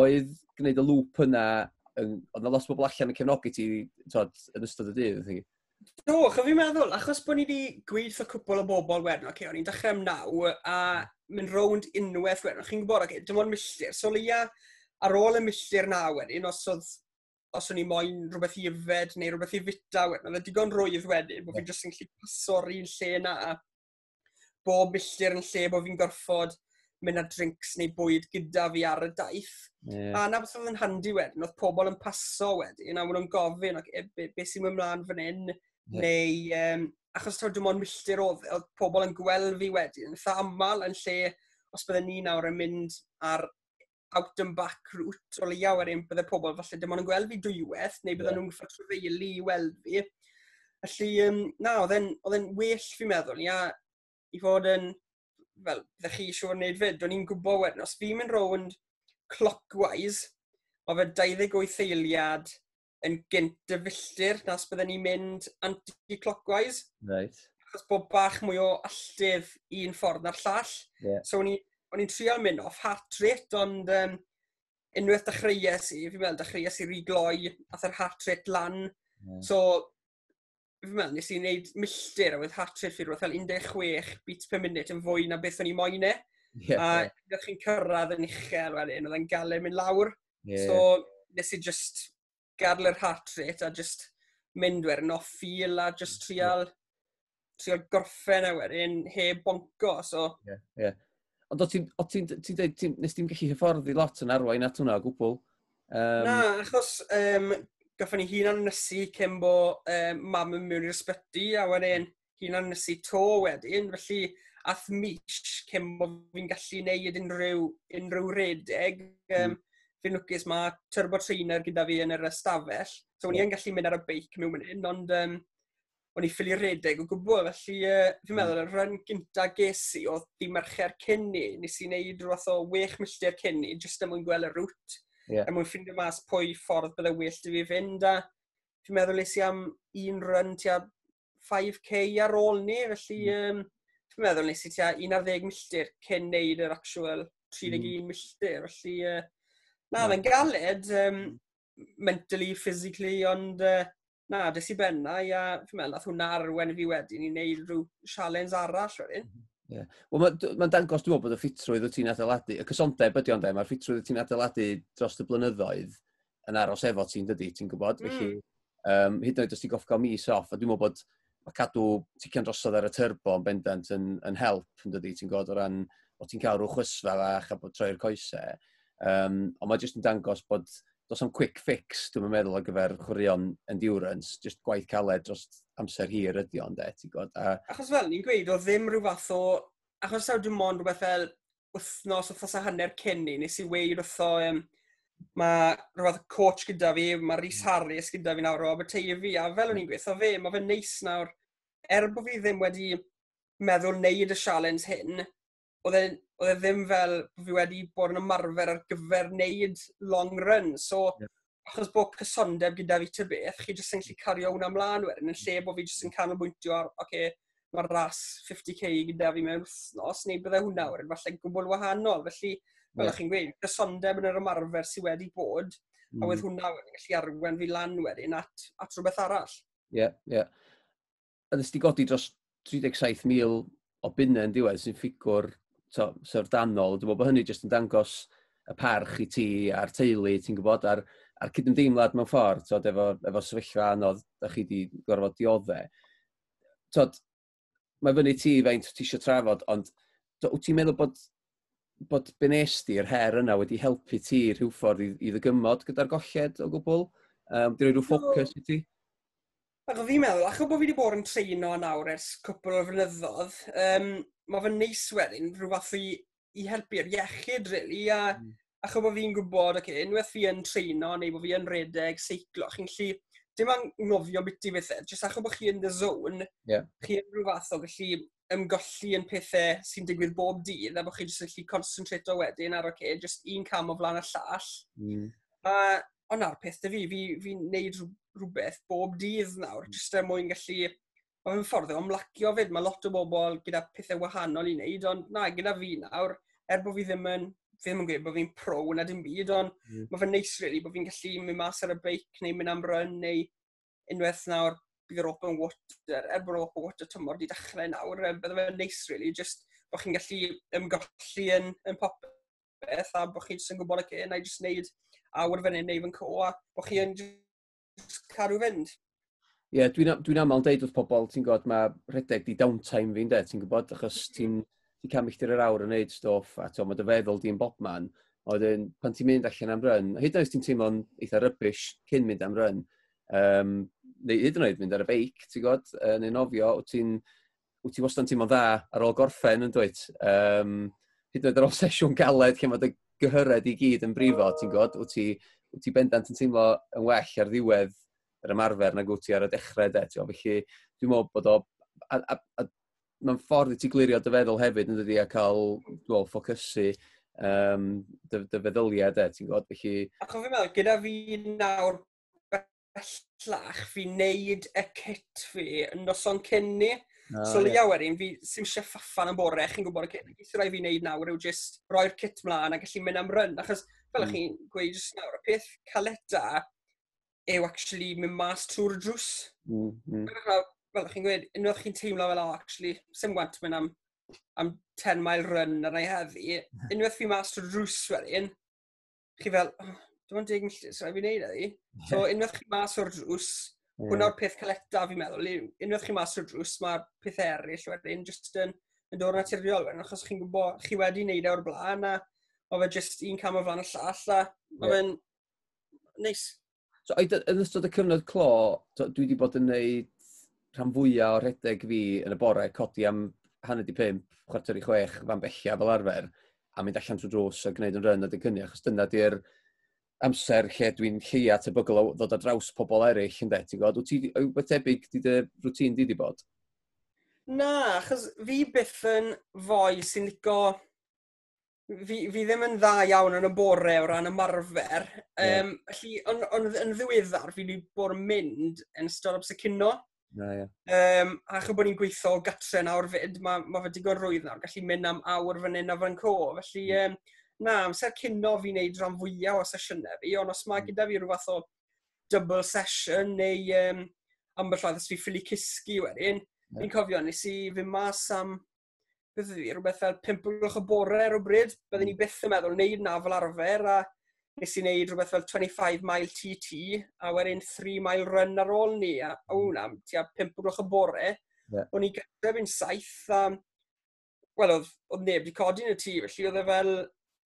Oedd gwneud y lŵp yna, oedd na lot o bobl allan yn cefnogi ti tod, yn ystod y dydd, ydy? Do, chaf fi'n meddwl, achos bod ni wedi gweithio cwpl o bobl wedyn, okay, o'n i'n dechrau am naw, a mynd rownd unwaith wedyn, chi'n gwybod, okay, dim ond milltir, so leia, ar ôl y milltir na wedyn, os oedd os o'n i moyn rhywbeth i yfed neu rhywbeth i fita, wedyn, oedd e digon rwydd wedyn, bod fi'n jyst yn gallu paso'r un lle na, bob milltir yn lle bod fi'n gorfod mynd â drinks neu bwyd gyda fi ar y daith. Yeah. A na beth oedd yn handi wedyn, oedd pobl yn paso wedyn, a wna'n gofyn, okay, e, be, be sy'n mynd mlaen fan hyn, yeah. neu, um, achos taw dim ond milltir oedd, oedd pobl yn gweld fi wedyn, eitha aml yn lle, os bydden ni nawr yn mynd ar out and back route o leia wedyn bydde pobl falle dim ond yn gweld fi dwywaith neu bydde yeah. nhw'n ffordd trefeili i weld fi. Felly, um, na, oedd e'n well fi'n meddwl, ia, i fod yn, fel, bydde chi eisiau fod yn gwneud fyd, o'n i'n gwybod wedyn, os fi'n mynd rownd clockwise, o fe 28 eiliad yn gynt y filltir nas bydden ni'n mynd anti-clockwise. Right. Achos bod bach mwy o alltydd un ffordd na'r llall. Yeah. So, o'n i'n o'n i'n trio mynd off heart rate, ond um, unwaith dechreuais i, fi'n meddwl, dechreuais i rigloi, ath yr heart rate lan. Mm. So, fi'n meddwl, nes i wneud milltir a wedd heart rate fi rhywbeth fel 16 beats per minute yn fwy na beth o'n i moyn e. Yeah. A ydych chi'n cyrraedd yn uchel wedyn, oedd e'n gael mynd lawr. Yeah. So nes i just gadl yr heart rate a just mynd wedyn off feel a just trial, trial gorffen a wedyn heb bonco. So, yeah, yeah. Ond o ti'n dweud, ti, nes ti'n gallu hyfforddi lot yn arwain at hwnna o gwbl? Um... Na, achos um, gaffon ni hun annysu cyn bo um, mam yn mewn i'r ysbyty, a wedyn hun annysu to wedyn, felly ath mis cyn bo fi'n gallu neud unrhyw, unrhyw redeg. Um, mm. Fi'n lwcus mae turbo trainer gyda fi yn yr ystafell, so yeah. ni gallu mynd ar y beic mewn mynd ond um, o'n i ffili redeg o gwbl, felly uh, fi'n meddwl y rhan gynta ges i oedd di mercher cynni, nes i wneud rhywbeth o wech milltir cynni, jyst am mwyn gweld y rŵt, yeah. am mwyn ffindio mas pwy ffordd bydde well i fi fynd, a fi'n meddwl nes i am un run tua 5k ar ôl ni, felly mm. um, fi'n meddwl nes i tua 11 milltir cyn neud yr actual 31 mm. milltir, felly uh, na, mae'n galed, um, mentally, physically, ond uh, na, des i bennau a fi'n meddwl, nath hwnna arwen fi wedyn i wneud rhyw sialens arall wedyn. Mhm. Yeah. Wel, mae'n ma dangos, dwi'n meddwl bod y ffitrwydd wyt ti'n adeiladu, y cysondeb ydy ond e, mae'r ffitrwydd wyt ti'n adeiladu dros y blynyddoedd yn aros efo ti'n dydi, ti'n gwybod? Mm. Felly, um, hyd yn oed os ti'n goff gael mis off, a dwi'n meddwl bod mae cadw tician drosodd ar y turbo yn bendant yn, yn help, yn dydi, ti'n gwybod, o ran o ti'n cael rhyw chwysfa fach a bod troi'r coesau. Um, ond mae jyst yn dangos bod does am quick fix, dwi'n meddwl, ar gyfer chwrion endurance, just gwaith caled dros amser hir ydi ond e, ti'n gwybod? A... Achos fel ni'n gweud, o ddim rhyw fath o... Achos sa'w dim ond rhywbeth fel wythnos, wythnos a hanner cyn ni, nes i weid wrtho... Um, mae rhywbeth coach gyda fi, mae Rhys hmm. Harris gyda fi nawr o Aberteifi, a fel o'n i'n gweithio fe, mae fe'n neis nawr, er bod fi ddim wedi meddwl wneud y sialens hyn, oedd e'n oedd e ddim fel fi wedi bod yn ymarfer ar gyfer wneud long run. So, yeah. achos bod cysondeb gyda fi ty beth, chi jyst yn gallu cario hwnna ymlaen wedyn, yn lle bod fi jyst yn canolbwyntio ar, oce, okay, mae'r ras 50k gyda fi mewn wythnos, neu bydde hwnna wedyn, falle gwbl wahanol. Felly, fel yeah. chi'n gweud, cysondeb yn yr ymarfer sydd wedi bod, mm. a wedd hwnna wedyn gallu arwen fi lan wedyn at, at rhywbeth arall. Ie, yeah, ie. Yeah. A ddys ti godi dros 37,000 o bunnau yn diwedd sy'n ffigwr so, syrdanol, dwi'n meddwl bod hynny jyst yn dangos y parch i ti a'r teulu, ti'n gwybod, a'r, ar cydymdeimlad mewn ffordd, tod, efo, efo sefyllfa anodd, da chi wedi gorfod dioddau. Tod, mae fyny ti feint ti eisiau trafod, ond to, wyt ti'n meddwl bod, bod benesti'r her yna wedi helpu ti rhyw ffordd i, i ddygymod gyda'r golled o gwbl? Um, di roi rhyw ffocws i ti? Ac o fi'n meddwl, achos bod fi wedi bod yn treino nawr ers cwpl o flynyddoedd, um, mae fe'n neis wedyn rhyw fath i, i helpu'r iechyd, really, a mm. achos bod fi'n gwybod, okay, unwaith fi yn treino neu bod fi yn redeg, seiclo, chi'n lli dim anghofio beth i bethau, jyst achos bod chi yn the zone, yeah. chi yn rhyw fath o gallu ymgolli yn pethau sy'n digwydd bob dydd, a bod chi jyst yn gallu concentrato wedyn ar, okay, just un cam o flan y llall. Mm. A, ond na'r peth, da fi, fi'n fi, fi neud rhywbeth bob dydd nawr, hmm. jyst er mwyn gallu... Mae fe'n ffordd o ymlacio fyd, mae lot o bobl gyda pethau wahanol i wneud, ond na, gyda fi nawr, er bod fi ddim yn fi ddim yn gwybod bod fi'n pro na dim byd, ond mm. mae fe'n neis really bod fi'n gallu mynd mas ar y beic neu mynd am run neu unwaith nawr bydd yr open water, er bod open water tymor di dechrau nawr, bydde fe'n neis really, just bod chi'n gallu ymgolli yn, yn popeth a bod chi'n gwybod y cyn, a just wneud awr fan hyn neu fy'n co, a bod chi'n carw fynd. Ie, yeah, dwi'n dwi aml yn deud wrth pobl, ti'n gwybod, mae rhedeg di downtime fi'n de, ti'n gwybod, achos mm. ti'n ti cam milltir yr awr yn neud stoff, a ti'n dy feddwl di'n bob man, a pan ti'n mynd allan am ryn, hyd yn oed ti'n teimlo'n eitha rybys cyn mynd am ryn, um, neu hyd yn oed mynd ar y beic, ti'n gwybod, uh, neu nofio, wyt ti'n wyt ti wastad yn teimlo'n dda ar ôl gorffen yn dweud. Um, hyd yn oed ar ôl *laughs* sesiwn galed lle mae dy gyhyred i gyd yn brifo, ti'n gwybod, wyt ti wyt ti bendant yn teimlo yn well ar ddiwedd yr ymarfer na wyt ti ar y dechrau de. Ti'n felly, dwi'n meddwl bod o... A, a, a, mae'n ffordd i ti glirio dy feddwl hefyd yn dydi a cael well, ffocysu um, dy, dy feddyliau de, ti'n gwybod, felly... A chofio meddwl, gyda fi nawr bellach, fi wneud y cit fi yn noson cynni, Oh, so leia yeah. wedyn, fi sy'n eisiau ffaffan yn bore, chi'n gwybod y sy'n rhaid fi wneud nawr yw jyst roi'r kit mlaen a gallu mynd am ryn. Achos fel mm. chi'n gweud jyst nawr, y peth caleta yw actually mynd mas trwy'r drws. Mm, mm. Fel chi'n gweud, unwaith chi'n teimlo fel, oh, actually, sy'n gwant mynd am, am 10 mile run ar ei heddi. *laughs* Unwaith fi mas trwy'r drws wedyn, chi fel, oh, dim ond deg milltir, sy'n rhaid fi wneud eddi. So *laughs* unwaith chi mas o'r drws, Yeah. Hwna'r peth colecta fi'n meddwl. Unwaith chi mas o'r drws, mae peth eraill wedyn just yn, yn dod naturiol wedyn, achos chi'n gwybod, chi wedi wneud e o'r blaen, a mae fe just un cam o flaen y llall, a mae yeah. fe'n neis. So, yn ystod y cyfnod clo, dwi wedi bod yn gwneud rhan fwyaf o rhedeg fi yn y bore, codi am hanner di pimp, chwarter i chwech, fan bellia fel arfer, a mynd allan trwy drws a gwneud yn ryn a dy cynni, achos dyna di'r amser lle dwi'n lleia tebygol o ddod ar draws pobl eraill, ynddo, ti'n gwybod? Wyt ti, wyt tebyg, di dy rŵtin di di bod? Na, achos fi byth yn fwy sy'n licio... Fi, fi ddim yn dda iawn yn y bore o ran ymarfer. Yeah. Um, felly, on, on, yn ddiweddar, fi wedi bod yn mynd yn ystod amser y cynno. Na, yeah. um, a chy bod ni'n gweithio o gatre nawr fyd, mae ma fe digon rwydd nawr, gallu mynd am awr fan hyn a fan co. Felly, um, na, amser cynno fi wneud rhan fwyaf o sesiynau fi, ond os mae mm. gyda fi rhywbeth o double session neu um, ambell oedd os fi ffili cysgu wedyn, yeah. fi'n cofio, nes i fy mas am beth fi, rhywbeth fel 5 o bore ar o bryd, byddwn i mm. byth yn meddwl wneud na fel arfer, a nes i wneud rhywbeth fel 25 mile TT a wedyn 3 mile run ar ôl ni a o mm. na, tua 5 o'cloch y bore. Yeah. O'n i gyda fi'n saith a wel, oedd, oedd neb wedi codi yn y tŷ, felly oedd e fel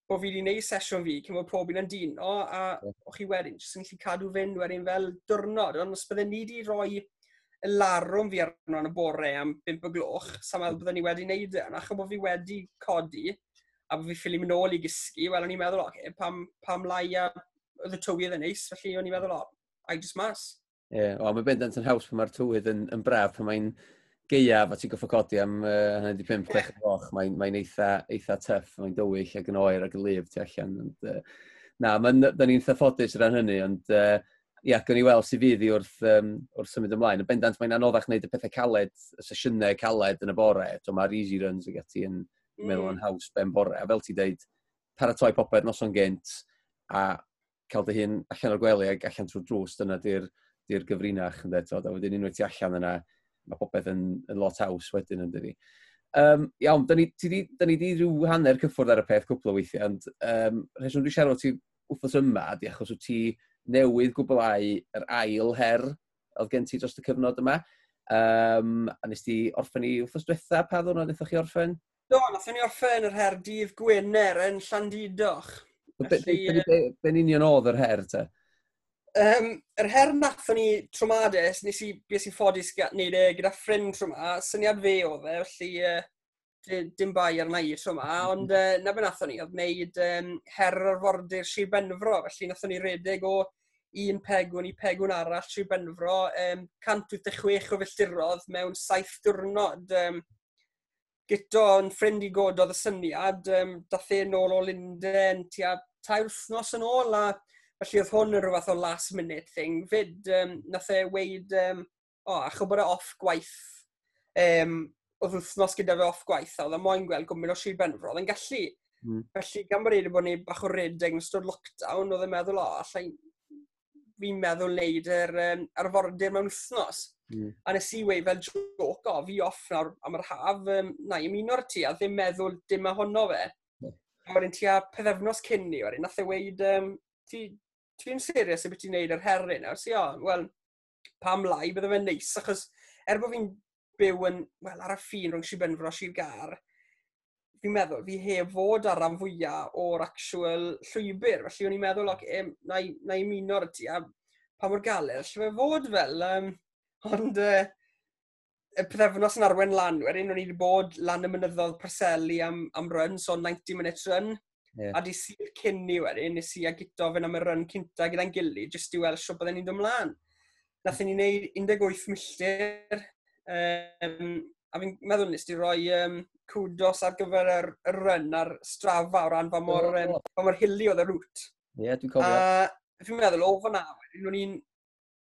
bo fi wedi gwneud sesiwn fi, cyn bod pob un yn dyn, o, a o'ch chi wedyn, jyst yn gallu cadw fynd wedyn fel diwrnod, ond os bydden ni wedi rhoi y larwm fi arno yn y bore am 5 o gloch, sa'n meddwl mm. bydden ni wedi wneud e, ond achos bod fi wedi codi, a bod fi ffili mynd nôl i gysgu, wel, o'n i'n meddwl, okay, pam, pam lai a oedd y tywydd yn neis, felly o'n i'n meddwl, o, a'i just mas. Ie, yeah, o, mae bendant yn haws pan mae'r tywydd yn, yn braf, pan mae'n gaeaf a ti'n goffo codi am uh, 15-6 o'ch, mae'n mae eitha, eitha tuff, mae'n dywyll ac yn oer ac yn lif tu allan. Ond, uh, na, mae'n, da ni'n thaffodus rhan hynny, ond uh, ia, gwn i weld sydd fydd i wrth, um, wrth symud ymlaen. Yn bendant, mae'n anoddach wneud y pethau caled, y sesiynau caled yn y bore. to Mae'r easy runs ag ati yn mm. meddwl yn haws ben bore. A fel ti dweud, paratoi popeth noson gynt a cael dy hun allan o'r gwely ac allan trwy'r drws, dyna di'r di gyfrinach. Ynddo, a wedyn unwaith ti allan yna, mae popeth yn, yn lot haws wedyn yn dydi. Um, iawn, da ni, ti di, da ni di rhyw hanner cyffwrdd ar y peth cwpl o weithiau, ond um, rheswm dwi'n siarad o ti wthnos yma, di achos wyt ti newydd gwblau yr ail her oedd gen ti dros y cyfnod yma. Um, a nes ti orffen i wthnos diwetha, pa ddwrna ddethoch chi orffen? Do, nath ni orffen yr her dydd Gwener yn Llandidoch. Be, Felly, be, be, be, be, be, be, be, be, be, be, um, yr her nathon ni trwmades, nes i, bys i ffodus wneud e gyda ffrind trwma, syniad fe o fe, felly uh, dim bai arna i trwma, mm. ond uh, na be nathon ni, oedd wneud um, her arfordir Sir Benfro, felly nathon ni redeg o un pegwn i pegwn arall Sir Benfro, um, 186 o filltirodd mewn saith diwrnod. Um, gyto yn ffrind i gododd y syniad, um, dath e'n ôl o Linden tua tair wythnos yn ôl a Felly oedd hwn yn rhywbeth o last minute thing. Fyd, um, nath e weid, um, o, oh, achos bod e off gwaith, um, oedd wythnos gyda fe off gwaith, a oedd e moyn gweld gwmyn o Sir Benfro, oedd e'n gallu. Mm. Felly, gan bod wedi bod ni bach o redeg yn ystod lockdown, oedd e'n meddwl, o, oh, allai fi'n meddwl wneud yr um, arfordir mewn wythnos. Mm. A nes i wei fel joc, o, fi off nawr am yr haf, um, na, i ymuno ar ti, a ddim meddwl dim ohono fe. Mm. A wedyn ti a pethefnos cyn ni, wedyn nath e weid, um, ti, ti'n serius y beth ti'n neud yr herri nawr? Si, o, wel, pam lai, bydde fe'n neis, achos er bod fi'n byw yn, wel, ar y ffin rhwng Sibenfro a Sir Gar, fi'n meddwl, fi heb fod ar ran fwyaf o'r actual llwybr, felly o'n i'n meddwl, ok, na i, na i muno ar ti, a pa mor galer, lle fe fod fel, um, ond uh, y pethefnos yn arwen lan, wedyn o'n i wedi bod lan y mynyddodd Preseli am, am run, so 90 minute run, Yeah. A di sy'n cyn ni wedyn, nes i a agito fe am y run cynta gyda'n gilydd, jyst i weld sio byddai'n ni'n dod ymlaen. Nath ni wneud 18 milltir, um, a fi'n meddwl nes di roi um, cwdos ar gyfer y, y run ar strafa o ran fa mor, um, fa mor hili oedd y rŵt. Ie, yeah, dwi'n cofio. A fi'n meddwl, o fan wedyn, o'n i'n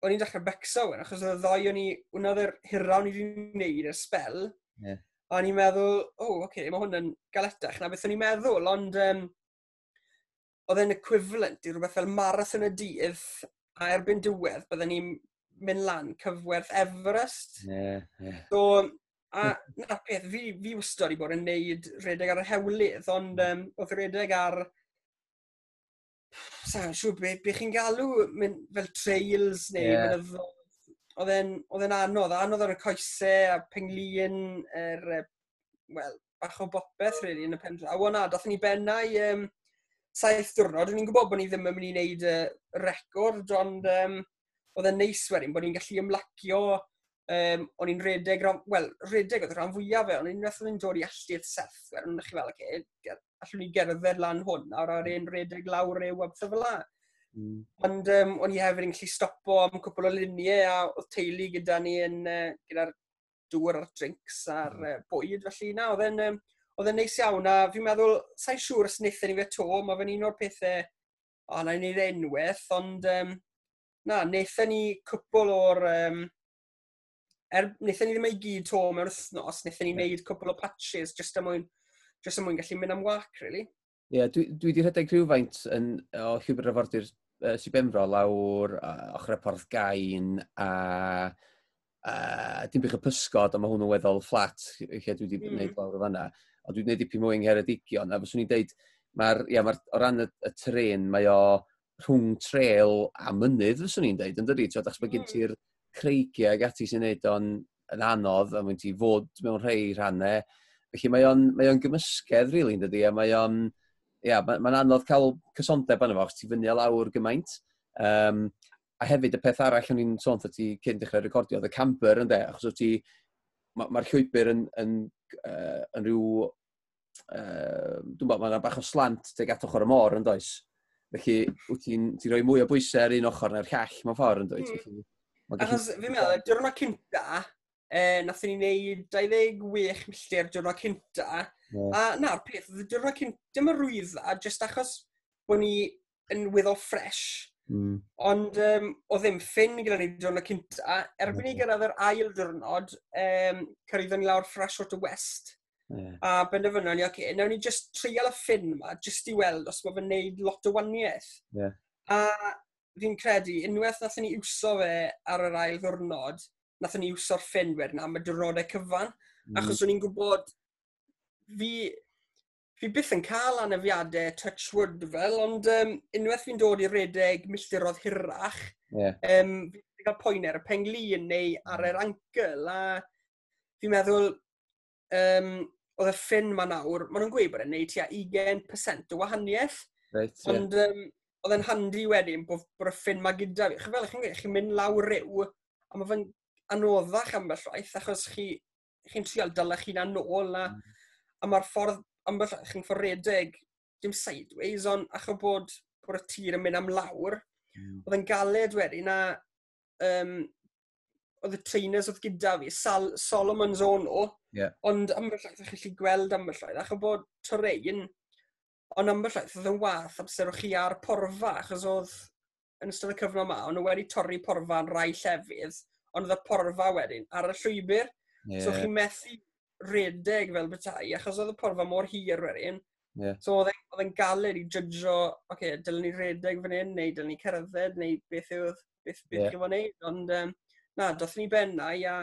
o'n i'n dechrau becso wedyn, achos oedd y ddoi o'n i, hwnna oedd yr hiraw o'n i wedi gwneud yr spel. Yeah. A o'n i'n meddwl, o, oh, oce, okay, mae hwn yn galetach na beth o'n i'n meddwl, ond um, oedd e'n equivalent i rhywbeth fel marathon y dydd, a erbyn diwedd, byddwn ni'n mynd lan cyfwerth Everest. Yeah, yeah. So, a na peth, fi, fi wastad i bod yn neud redeg ar y hewlydd, ond um, oedd redeg ar sa'n siŵr be, be chi'n galw mynd, fel trails neu yeah. mynyddodd. Oedd e'n anodd, anodd ar y coesau a penglin, er, wel, bach o bopeth, really, yn y pen A wna, na, dathon ni bennau um, saith diwrnod, o'n i'n gwybod bod ni ddim yn mynd i wneud uh, record, ond um, oedd e'n neis wedyn bod ni'n gallu ymlacio, um, o'n i'n redeg, wel, redeg oedd y rhan fwyaf fe, o'n i'n wnaeth yn dod i allu'r seth, wedyn o'n chi fel, okay, allwn ni gerdded lan hwn, mm. e, a ar un redeg lawr neu webthau fel la. Mm. Ond um, o'n i hefyd yn gallu stopo am cwpl o luniau a oedd teulu gyda ni yn, uh, gyda'r dŵr a'r drinks a'r uh, bwyd, felly na, oedd e'n um, oedd yn neis iawn, a fi'n meddwl, sa'n siŵr os wnaethon ni fe to, mae fe'n un o'r pethau, o, na i wneud enwaith, ond um, na, wnaethon ni cwpl o'r, um, er, wnaethon ni ddim ei gyd to mewn wythnos, wnaethon ni wneud cwpl o patches, just am mwyn, just am mwyn gallu mynd am wac, really. Ie, yeah, dwi dwi wedi rhedeg rhywfaint yn, o llwybr afordir uh, Sir Benfro lawr, uh, ochr y porth gain, a, uh, dim bych y pysgod, ond mae hwn yn weddol fflat lle dwi wedi mm. gwneud lawr o fanna ond wedi gwneud dipyn mwy yng Ngheredigion, a fyswn i'n deud, mae'r, ia, mae o ran y, y tren, mae o rhwng trail a mynydd, fyswn i'n deud, yn dydi, ti'n achos mae gen hmm. ti'r creigiau ag ati sy'n neud o'n yn anodd, a mae'n ti fod mewn rhai rhannau. Felly mae o'n, mae on gymysgedd, rili, really, yn dydi, a mae o'n, ia, mae'n ma anodd cael cysondeb arno fo, chos ti fyny a lawr gymaint. Um, a hefyd y peth arall o'n i'n sôn ti cyn dechrau recordio, oedd y camper, ynddo, achos o ti, mae'r ma llwybr yn, yn uh, yn rhyw... Uh, dwi'n bod, mae'n bach o slant teg at ochr y môr yn does. Felly, wyt ti'n ti rhoi mwy o bwysau ar un ochr na'r llall mewn ffordd yn dweud. Mm. Achos fi'n meddwl, diwrnod cynta, e, nath ni wneud 26 milltir diwrnod cynta, yeah. a na'r peth, diwrnod cynta, dim y rwydd, a jyst achos bod ni yn weddol ffres, Mm. Ond um, o ddim ffyn gyda ni diwrnod cynta, erbyn ni gyrraedd yr ail diwrnod, um, cyrraeddon ni lawr ffres o'r West. Yeah. A benderfynon ni, oce, okay, nawn ni just trial y ffyn yma, just i weld os mae fe'n neud lot o waniaeth. Yeah. A fi'n credu, unwaith nath ni iwso fe ar yr ail ddwrnod, nath ni iwso'r ffyn wedyn am y diwrnodau cyfan. Mm. Achos o'n i'n gwybod, fi fi byth yn cael anafiadau touchwood fel, ond um, unwaith fi'n dod i redeg milltirodd hirach, yeah. um, fi'n cael poen ar y penglin neu ar yr ankl, a fi'n meddwl, um, oedd y ffyn ma nawr, maen nhw'n gweud bod e'n neud tua 20% o wahaniaeth, right, yeah. ond um, oedd e'n handi wedyn bod, bod y ffyn ma gyda fi. Chyfel, chi'n chi mynd lawr ryw, a mae fe'n anoddach ambell waith, achos chi, chi'n trial dylech chi'n anol, a, mm. a mae'r ffordd ambell chi'n fforedig, dim sideways, ond acho bod, bod y tir yn mynd am lawr, mm. oedd yn galed wedyn na um, oedd y trainers oedd gyda fi, Sal, Solomon's Ono, yeah. ond ambellwaith ydych chi'n gweld ambell ambellwaith, achos bod Torein, ond ambellwaith oedd yn wath amser o'ch chi ar porfa, achos oedd yn ystod y cyfnod yma, ond wedi torri porfa yn rai llefydd, ond oedd y porfa wedyn ar y llwybr, yeah. so chi methu redeg fel bethau, achos oedd y porfa mor hir wedyn. Yeah. So oedd e'n galed i jydro, oce, okay, dylen ni redeg fan hyn, neu dylen ni cerdded, neu beth yw, beth, beth yeah. gyfo'n neud. Ond um, na, doth ni bennau, a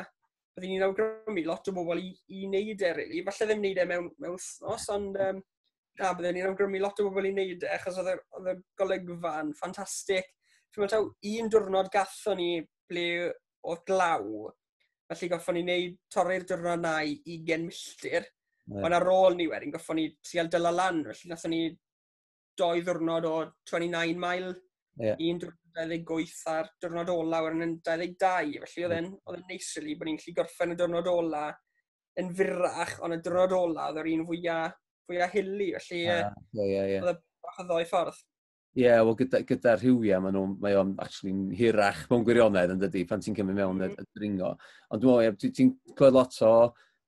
byddwn ni'n awgrymu lot o bobl i, i wneud e, really. Falle ddim wneud e mewn, mewn wthnos, ond um, na, byddwn ni'n awgrymu lot o bobl i wneud e, achos oedd y golygfa'n ffantastig. Ti'n meddwl, un diwrnod gatho ni ble oedd glaw, Felly goffon ni wneud torri'r diwrnod na i 20 milltir. Yeah. Ond ar ôl ni wedyn, goffon ni trial dyla lan. Felly nathon ni doi ddiwrnod o 29 mail. Yeah. Un diwrnod 28 ar diwrnod ola wedyn yn 22. Felly oedd e'n yeah. neis rili bod ni'n gallu gorffen y diwrnod ola yn fyrrach, ond y diwrnod ola oedd yr un fwyaf, fwyaf hili. Felly ah, yeah, yeah. yeah. oedd y bach o ddoi ffordd. Ie, yeah, wel gyda, gyda rhywiau, mae nhw'n, mae o'n actually'n hirach mewn gwirionedd yn dydy, pan ti'n cymryd mewn mm y, mm-hmm. y dringo. Ond dwi'n meddwl, ti'n clywed lot o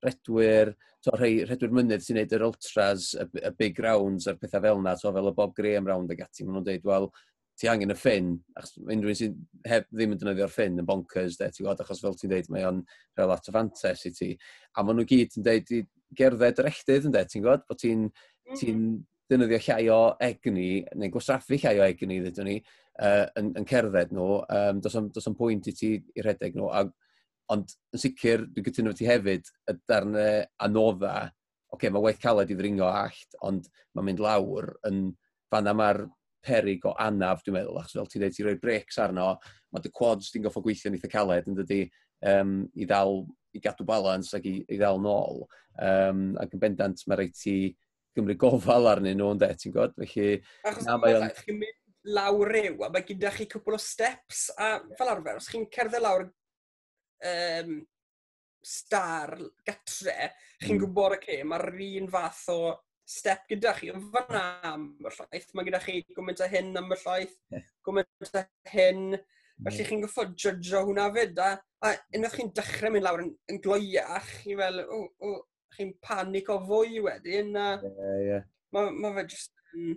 redwyr, to, rhai, redwyr mynydd sy'n neud yr ultras, y, y big rounds a'r pethau fel yna, to, fel y Bob Graham round ag ati, maen nhw'n dweud, wel, ti angen y ffyn, achos unrhyw un sy'n heb ddim yn defnyddio'r ffyn, yn bonkers, de, ti'n gwybod, achos fel ti'n dweud, mae o'n rhaid lot o fantes i ti. A maen nhw gyd yn dweud, gerdded yr echdydd, yn de, ti'n gwybod, bod ti'n mm-hmm. mm. ti ddynyddio llai o egni, neu gwasraffu llai o egni, ddydyn ni, uh, yn, yn cerdded nhw. Um, does, am, does am pwynt i ti i redeg nhw. A, ond yn sicr, dwi'n gytuno ti hefyd, y darnau anodda, oce, okay, mae waith caled i ddringo allt, ond mae'n mynd lawr yn fanna mae'r perig o anaf, dwi'n meddwl, achos fel ti dweud, ti'n rhoi breaks arno, mae dy quads di'n goffo gweithio yn eitha caled, yn dydy, um, i ddal, i gadw balans ac i, i ddal nôl. Um, ac yn bendant, mae rhaid ti gymryd gofal arnyn nhw, ynde, ti'n gwybod? Felly, Achos na, mae o'n... Chi'n mynd lawr rew, a mae gyda chi cwpl o steps, a fel arfer, os chi'n cerdded lawr um, star gatre, chi'n mm. gwybod, oce, okay, mae'r un fath o step gyda chi, ond fan am y llaeth, mae gyda chi gwmynt a hyn am y llaeth, gwmynt a hyn, mm. felly chi'n goffod judge o hwnna fyd, a, a unwaith chi'n dechrau mynd lawr yn, yn gloiach, chi fel, o, o, chi'n panic o fwy wedyn. A yeah, yeah. Mae ma fe jyst yn...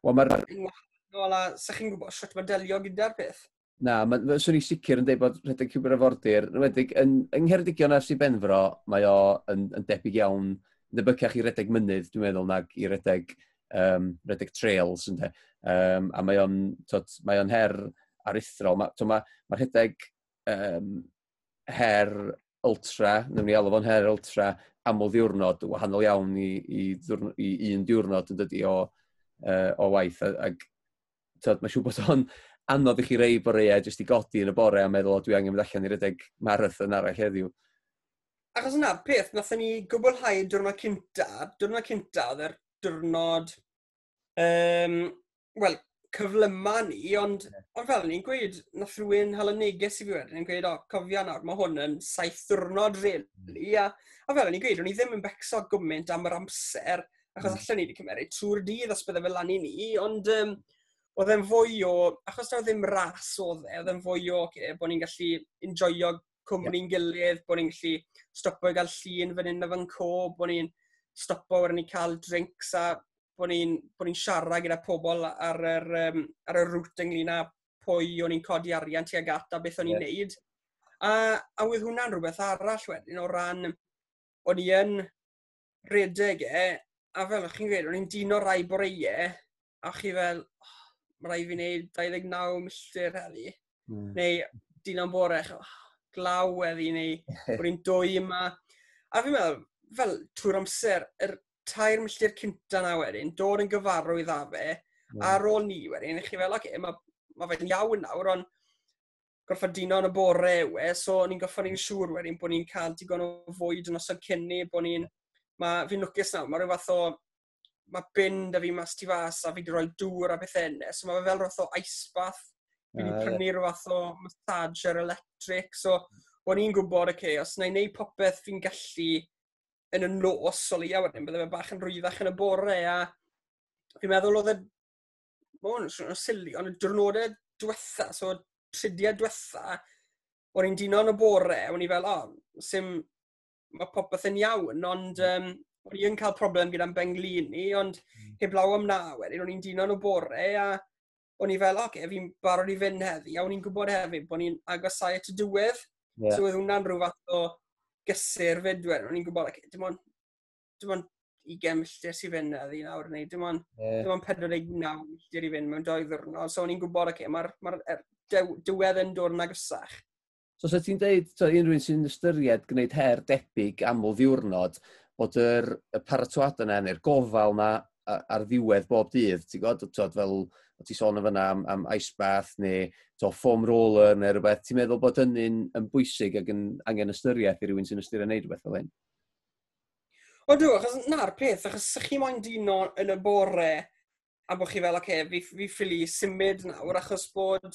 Wel, mae'r... Yn wahanol a sa chi'n gwybod sut mae delio gyda'r peth. Na, swn i sicr yn dweud bod rhedeg cwbr afordir, wedig yn, yng Ngheredigion ar i Benfro, mae o yn, yn debyg iawn, debycach i redeg mynydd, dwi'n meddwl, nag i redeg, um, redeg trails, ynddo. Um, a mae o'n, tot, mae o'n her aruthrol. Mae ma, ma rhedeg um, her ultra, nefn ni alw fo'n her ultra, aml ddiwrnod, wahanol iawn i, i, ddiwrnod, i un diwrnod yn dydi o, uh, o waith. Ac tyd, mae siŵr bod o'n anodd i chi rei boreau e jyst i godi yn y bore a meddwl o dwi angen mynd allan i redeg marathon arall heddiw. Achos yna, peth, nathon ni gwblhau diwrnod cynta. Diwrnod cynta oedd yr diwrnod... Um, Wel, cyflyma ni, ond, ond fel ni'n gweud, nath rhywun hel y neges i fi wedyn yn gweud, o, cofia nawr, mae hwn yn saith diwrnod, mm. really, a, a fel ni'n gweud, o'n i ddim yn becso gymaint am yr amser, achos mm. allan ni wedi cymeryd trwy'r dydd os byddai fel lan i ni, ond um, oedd e'n fwy o, achos daw ddim ras oedd e, oedd e'n fwy o, okay, bod ni'n gallu enjoyo cwmni'n yeah. gilydd, bod ni'n gallu stopo i gael llun fan hyn a fan co, bod ni'n stopo wedyn ni cael drinks a bod ni'n bo ni siarad gyda pobl ar yr, um, ar y rŵt ynglyn â pwy o'n i'n codi arian tuag at a beth o'n i'n yeah. neud. A, a wedd hwnna'n rhywbeth arall wedyn o ran o'n i yn redeg e, a fel o'ch chi'n gweud, o'n i'n dyn o rai boreiau, e, a chi fel, oh, mae rai fi wneud 29 milltir heddi, mm. neu dyn o'n bore, oh, glaw heddi, neu *laughs* bod i'n dwy yma. A fi'n meddwl, fel trwy'r amser, yr, tair milltir cynta na wedyn, dod yn gyfarwydd â fe, mm. ar ôl ni wedyn, chi fel, okay, mae ma fe'n iawn nawr, ond gorffa dino yn y bore we, so ni'n gorffa ni'n siŵr wedyn bod ni'n cael digon o fwyd yn osod cynni, bod ni'n... Mae fi'n lwcus nawr, mae rhyw fath o... Mae bin da fi mas ti fas a fi wedi rhoi dŵr a bethau enna, so mae fe fel rhaid o ice bath, fi wedi uh, prynu rhyw fath o massager electric, so o'n i'n gwybod, oce, okay, os na i wneud popeth fi'n gallu yn y nos o leia, wedyn bydde fe bach yn rwyddach yn y bore, a fi'n meddwl oedd e, ma hwn yn sili, ond y diwrnodau diwetha, so tridiau diwetha, o'n i'n dino yn y bore, o'n i fel, o, oh, sim, mae popeth yn iawn, ond um, o'n i'n cael problem gyda'n benglin ni, ond mm. heblaw am na wedyn, o'n i'n dino yn y bore, a o'n i fel, oce, okay, fi'n barod i fynd heddi, a o'n i'n gwybod hefyd bod ni'n agosau at y diwedd, yeah. so oedd hwnna'n rhyw fath o gysur fedwen, o'n i'n gwybod, like, dim ond, dim ond 20 milltir sy'n fynd a ddyn awr neu, dim ond yeah. Dim ond 49 milltir i fynd mewn doi ddwrnod, so o'n i'n gwybod, okay, mae'r ma er, diwedd yn dod yn agosach. So, so ti'n dweud, so, unrhyw un sy'n ystyried gwneud her debyg am o ddiwrnod, bod yr, y paratoad yna neu'r gofal yna ar ddiwedd bob dydd, ti'n gwybod, fel o ti sôn o fyna am, am ice bath neu to, foam roller neu rhywbeth, ti'n meddwl bod hynny'n yn bwysig ac yn angen ystyriaeth i rywun sy'n ystyried wneud rhywbeth fel hyn? O dwi, achos na'r peth, achos sych chi moyn dino yn y bore a bod chi fel, oce, okay, fi, fi ffili symud nawr achos bod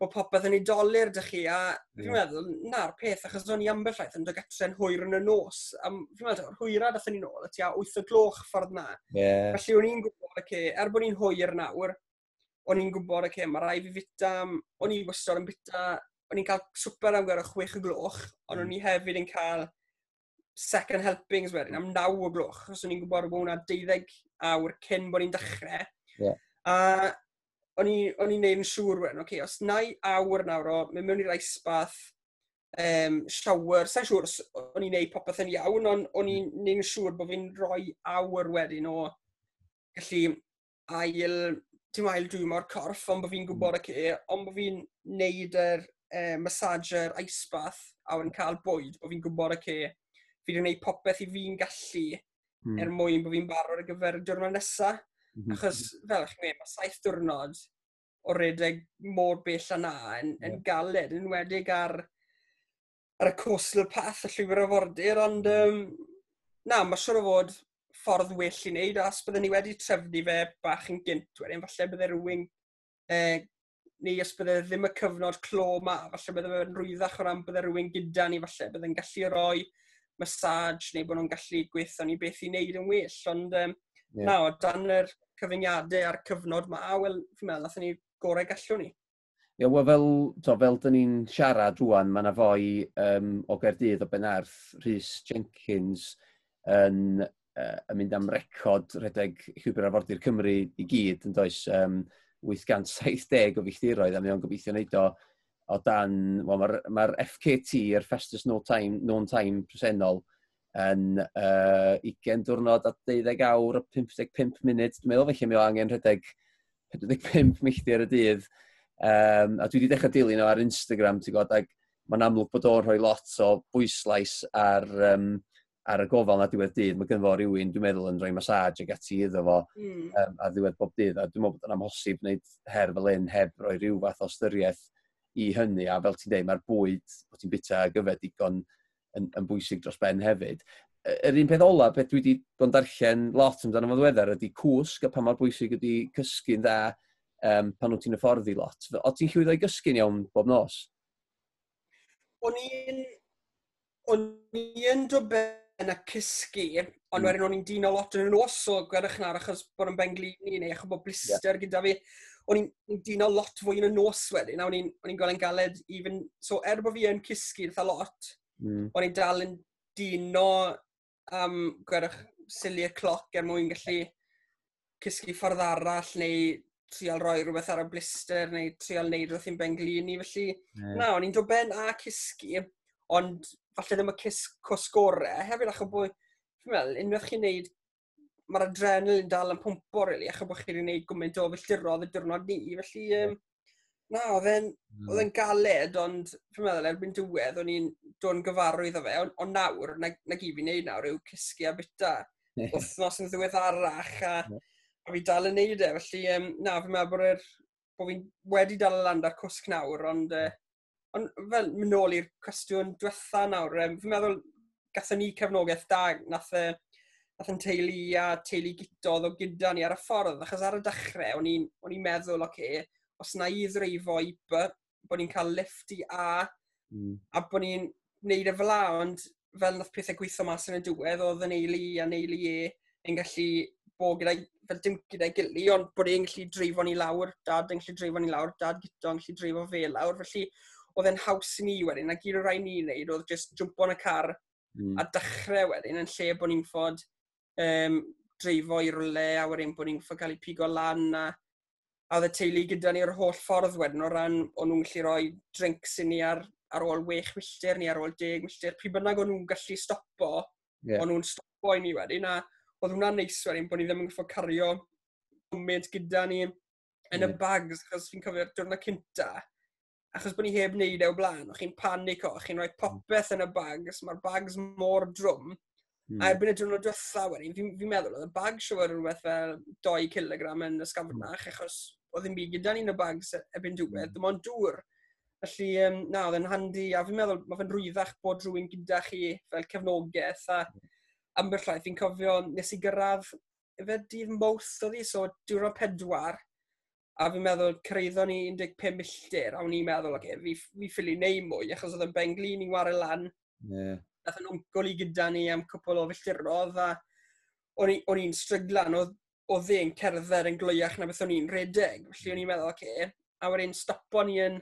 bod popeth yn ei dolir dych chi, a fi'n yeah. meddwl, na'r peth, achos o'n i ambell waith yn dod gatre'n hwyr yn y nos, a fi'n meddwl, o'r hwyra dathyn ni nôl, y tua 8 o gloch ffordd na. Yeah. Felly o'n i'n gwybod, okay, er bod ni'n hwyr nawr, o'n i'n gwybod, ac okay, mae rai fi fita, o'n i wastad yn bita, o'n i'n cael swper am gyda chwech o gloch, ond o'n hmm. i hefyd yn cael second helpings wedyn am naw o gloch, os o'n i'n gwybod bod hwnna deuddeg awr cyn bod ni'n dechrau. Yeah. A o'n i'n neud yn siŵr wedyn, okay, os nau awr nawr o, mynd mewn i'r aisbath, um, shower, sa'n siŵr os o'n i'n neud popeth yn iawn, ond o'n i'n hmm. neud yn siŵr bod fi'n rhoi awr wedyn o gallu ail dim ail dwi'n mor corff, ond bod fi'n hmm. gwybod y ce, ond bod fi'n neud yr e, massager aisbath a wedyn cael bwyd, bod fi'n gwybod y ce, fi wedi gwneud popeth i fi'n gallu mm. er mwyn bod fi'n barod ar gyfer y diwrnod nesaf. Mm -hmm. Achos, fel chi'n gwneud, mae saith diwrnod o redeg mor bell yna yn, yeah. yn galed, yn wedig ar, ar y coastal path y llwyr afordir, ond um, na, mae siwr o fod ffordd well i wneud, a os byddwn ni wedi trefnu fe bach yn gynt wedyn, falle bydde rhywun, eh, neu os bydde ddim y cyfnod clo ma, falle bydde fe'n rwyddach o ran bydde rhywun gyda ni, falle bydde'n gallu roi massage neu bod nhw'n gallu gweithio ni beth i wneud yn well, ond um, yeah. na, o dan yr cyfyngiadau a'r cyfnod ma, wel, fi'n meddwl, nath ni gorau gallwn ni. Ie, yeah, wel, fel, to, fel dyn ni'n siarad rwan, mae yna fwy um, o Gerdydd o Benarth, Rhys Jenkins, yn uh, yn mynd am record redeg llwybr arfordir Cymru i gyd, yn does um, 870 o filltiroedd, a mae o'n gobeithio wneud o o dan, well, mae'r ma FKT, yr fastest no time, known time presennol, yn uh, 20 diwrnod a 12 awr a 55 munud. Dwi'n meddwl felly mi o angen rhedeg 45 milltir y dydd. Um, a dwi wedi dechrau dilyn o ar Instagram, ti'n gwybod, ac mae'n amlwg bod o'n rhoi lot o bwyslais ar um, ar y gofal na diwedd dydd, mae gynfo rhywun, dwi'n meddwl, yn rhoi masaj ag ati iddo fo mm. um, ar ddiwedd bob dydd. A dwi'n meddwl bod yn amhosib wneud her fel un heb roi rhyw fath o styriaeth i hynny. A fel ti'n dweud, mae'r bwyd bod ti'n bita gyfed digon yn, yn bwysig dros ben hefyd. Yr un peth ola, beth dwi wedi bod yn darllen lot amdano fo ddiweddar, ydy cwsg a pa mor bwysig ydy cysgu'n dda um, pan wyt ti'n hyfforddi lot. O ti'n llwyddo i gysgu'n iawn bob nos? O'n i'n... O'n i'n dod yna cysgu, ond mm. wedyn o'n i'n dyn o lot yn y nos, so gwedwch na, achos bod yn benglini neu achos bod blister yeah. gyda fi, o'n i'n dyn o lot fwy yn y nos wedyn, a o'n i'n gweld yn galed even, so er bod fi yn cysgu eitha lot, mm. o'n i'n dal yn dyn o um, gwedwch siliau cloc er mwyn gallu cysgu ffordd arall neu trial roi rhywbeth ar y blister neu trial neud rhywbeth i'n benglini, felly yeah. na, o'n i'n dod ben a cysgu, ond falle ddim y cysg gore, hefyd achos bod, fi'n meddwl, unwaith chi'n neud, mae'r adrenal yn dal yn pwmpo, really, achos bod chi'n neud gwmynt o filltirodd y diwrnod ni, felly, um, na, oedd e'n mm. galed, ond fi'n meddwl, erbyn diwedd, o'n i'n dod yn gyfarwydd o fe, ond on nawr, na, na gif fi'n neud nawr, yw cysgu a bita, wythnos yn ddiweddarach, a, a fi dal yn neud e, felly, um, na, fi'n meddwl bod, er, bod fi'n wedi dal y land ar cwsg nawr, ond uh, Ond fel mynd nôl i'r cwestiwn diwetha nawr, um, fi'n meddwl gathon ni cefnogaeth da, nath, e, nath yn teulu a teulu gito o gyda ni ar y ffordd, achos ar y dechrau o'n i'n meddwl, oce, okay, os na i ddreifo i B, bod ni'n cael lift i A, mm. a bod ni'n neud e fel A, ond fel nath pethau gweithio mas yn y diwedd, oedd yn eili a neili E yn gallu bod gyda, fel dim gyda'i gili, ond bod e'n gallu dreifo ni lawr, dad yn gallu dreifo ni lawr, dad gyto yn gallu dreifo fe lawr, felly oedd e'n haws i ni wedyn, a ac o rai ni'n neud oedd just jwmpo yn y car mm. a dechrau wedyn yn lle bod ni'n ffod um, dreifo i rwle a wedyn bod ni'n ffod cael ei pigo lan a a oedd y teulu gyda ni o'r holl ffordd wedyn o ran o'n nhw'n gallu rhoi drinks i ni ar, ar ôl wech milltir ni ar ôl deg milltir. Pryd bynnag o'n nhw'n gallu stopo, yeah. o'n nhw'n stopo i ni wedyn a oedd hwnna'n neis wedyn bod ni ddim yn gallu cario gwmyd gyda ni yn yeah. y bags achos fi'n cofio'r diwrnod cynta achos bod ni heb wneud e o blaen, o'ch chi'n panic o, chi'n rhoi popeth yn y bags, mae'r bags mor drwm, Mm. A hmm. erbyn y diwrnod diwetha wedyn, fi'n fi meddwl oedd y bag siwr yn rhywbeth fel 2 kg yn ysgafnach, hmm. achos oedd ddim byd gyda ni'n y bags e- erbyn diwedd, hmm. dim ond dŵr. Felly, um, na, oedd yn handi, a fi'n meddwl mae fe'n rwyddach bod rhywun gyda chi fel cefnogaeth, a ambell rhaid fi'n cofio nes i gyrraedd, efe dydd mowth oedd hi, so diwrnod pedwar, a fi'n meddwl, cyrraeddo ni 15 milltir, a o'n i'n meddwl, okay, fi, fi ffili neu mwy, achos oedd yn bengli ni'n wario lan. Yeah. Nath yn wncol i gyda ni am cwpl o filltirodd, a o'n i'n stryglan, oedd o dde'n cerdded yn glwyach na beth o'n i'n redeg. Felly o'n i'n meddwl, oce, okay. a wedyn stopo ni yn...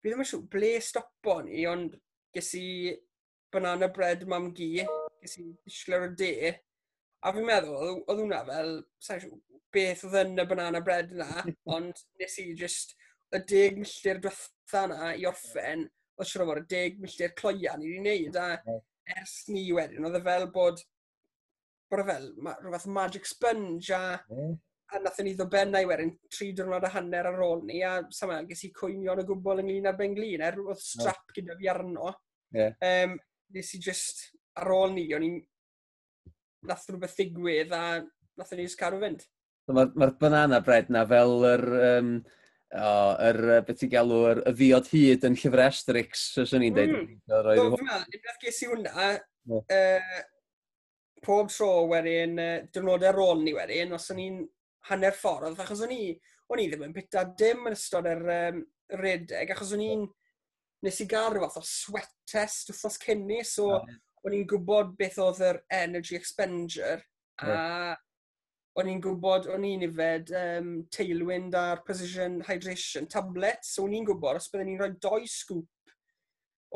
Fi ddim yn siŵr ble stopo ni, ond ges i banana bread mam gi, ges i dishler o de, A fi'n meddwl, oedd hwnna fel, siw, beth oedd yn y banana bread yna, *laughs* ond nes i just y deg milltir diwetha yna i orffen, oedd siwr o fod y deg milltir cloian i ni wneud, a ers ni wedyn, oedd e fel bod, bod e fel, ma, rhywbeth magic sponge, a, a nath ni ddod bennau wedyn tri diwrnod a hanner ar ôl ni, a sama, ges i cwynion y gwbl ynglyn â'r benglin, er oedd strap gyda fi arno. Yeah. Um, nes i just, ar ôl ni, o'n i'n nath rhywbeth ddigwydd a nath ni just carw fynd. Mae'r ma, banana bread na fel yr, um, o, yr beth i galw, yr, y ddiod hyd yn llyfr Asterix, os o'n i'n deud. Mm. Do, no, meddwl, unwaith ges i hwnna, uh, pob tro wedyn, uh, dyrnodau rôl ni wedyn, os o'n i'n hanner ffordd, achos o'n i, o'n i ddim yn bita dim yn ystod yr um, redeg, achos o'n i'n, nes i gael rhywbeth o sweat test wrthos cynni, so yeah o'n i'n gwybod beth oedd yr energy expenditure, a yeah. o'n i'n gwybod, o'n i'n ifed um, tailwind a'r precision hydration tablets, so o'n i'n gwybod os byddwn ni'n rhoi doi sgŵp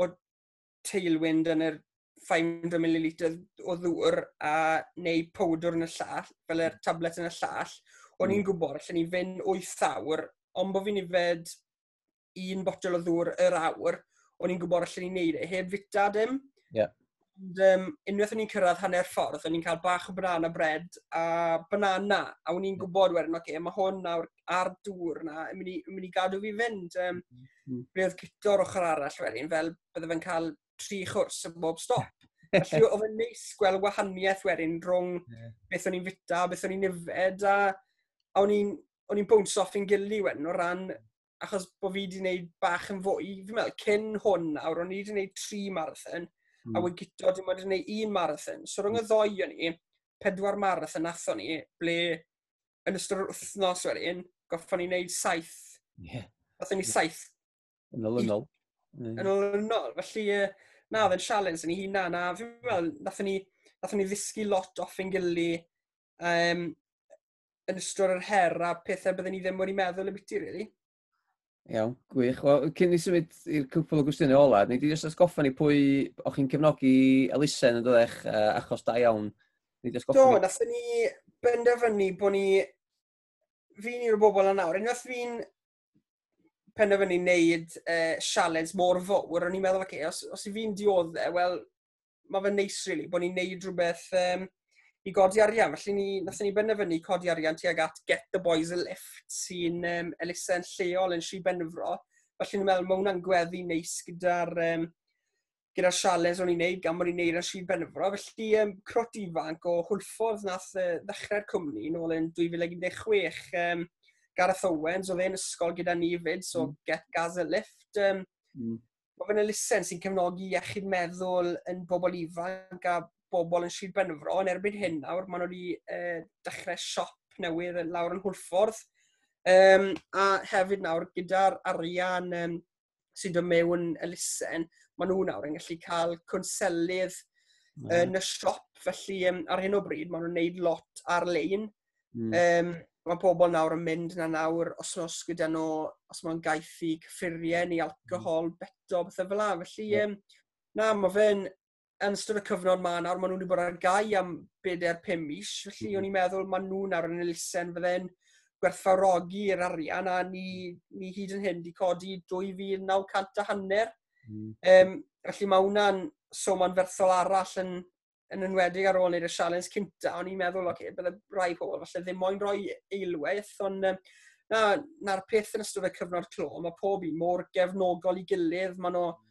o tailwind yn yr 500ml o ddŵr a neu powdr yn y llall, fel yr mm. tablet yn y llall, o'n i'n mm. gwybod allan ni fynd 8 awr, ond bod fi'n ifed un botel o ddŵr yr awr, o'n i'n gwybod allan ni neud e heb fita dim. Yeah. Ond um, unwaith o'n i'n cyrraedd hanner ffordd, o'n i'n cael bach o banana bread a banana. A o'n i'n gwybod wedyn, oce, okay, mae hwn nawr ar dŵr na, yn mynd i, yn mynd i gadw fi fynd. Um, mm. Bydd gyda'r ochr arall wedyn, fel bydde fe'n cael tri chwrs yn bob stop. *laughs* Felly oedd yn neis gweld wahaniaeth wedyn rhwng yeah. beth o'n i'n fita, beth o'n i'n yfed, a a o'n i'n bwns off i'n gili wedyn o ran, achos bod fi wedi gwneud bach yn fwy, fi'n meddwl, cyn hwn nawr, o'n i wedi gwneud tri marathon, mm. a wedi gyto, dim ond yn gwneud un marathon. So rhwng y ddoi o'n ni, pedwar marathon athon ni, ble yn ystod yr wythnos wedyn, goffon ni wneud saith. Yeah. Athon ni saith. Yn olynol. Yn olynol. Felly, na, oedd yn challenge yn ei hunan. A fi'n meddwl, nathon ni, nathon ni ddysgu lot off yn gili um, yn ystod yr her a pethau byddwn ni ddim wedi meddwl y biti, really. Iawn, gwych. Wel, cyn i symud i'r cwpl o gwestiynau ola, ni wedi just atgoffa ni pwy o'ch chi'n cefnogi elusen yn dodech uh, achos da iawn. Ni Do, ni... nath ni benderfynu bod ni... Fi'n i'r bobl yna nawr. Unwaith fi'n penderfynu wneud uh, sialens mor fawr, o'n i'n meddwl, okay, os, os i fi'n dioddau, wel, mae fe'n neis, really, bod ni'n neud rhywbeth um, i godi arian. Felly ni, nath ni benderfynu codi arian tuag at Get the Boys a Lift sy'n um, elusen lleol yn Sri Benfro. Felly ni'n meddwl mae hwnna'n gweddi neis gyda'r um, gyda'r sialens o'n i'n neud gan bod i'n neud yn Sri Benfro. Felly um, crot ifanc o hwlffordd nath uh, ddechrau'r cwmni nôl yn 2016. Um, Gareth Owens, oedd e'n ysgol gyda ni fyd, so mm. Get Gaz a Lift. Um, mm. Mae fe'n elusen sy'n cefnogi iechyd meddwl yn bobl ifanc a bobl yn Sir Benfro, yn erbyn hyn nawr, maen nhw wedi uh, dechrau siop newydd lawr yn Hwlffordd. Um, a hefyd nawr, gyda'r arian um, sy'n dod mewn y lusen, maen nhw nawr yn gallu cael cwnselydd mm. yn y siop, felly um, ar hyn o bryd maen nhw'n neud lot ar-lein. Mm. Um, mae pobl nawr yn mynd na nawr os nos gyda nhw, os mae'n gaethu cyffuriau neu alcohol, mm. beto, bethau fel la. Felly, yeah. um, na, mae fe'n yn ystod y cyfnod ma nawr, maen nhw wedi bod ar gau am 4-5 er mis, felly mm. o'n i'n meddwl maen nhw nawr yn elusen fydde'n gwerthfawrogi'r arian a ni, ni hyd yn hyn wedi codi 2,900 a hanner. Mm. Um, felly mae hwnna'n soman ferthol arall yn, yn enwedig ar ôl wneud y sialens cynta, o'n i'n meddwl, oce, okay, bydde rai pobl falle ddim moyn rhoi eilwaith, ond um, na'r na peth yn ystod y cyfnod clo, mae pob un mor gefnogol i gilydd, maen nhw'n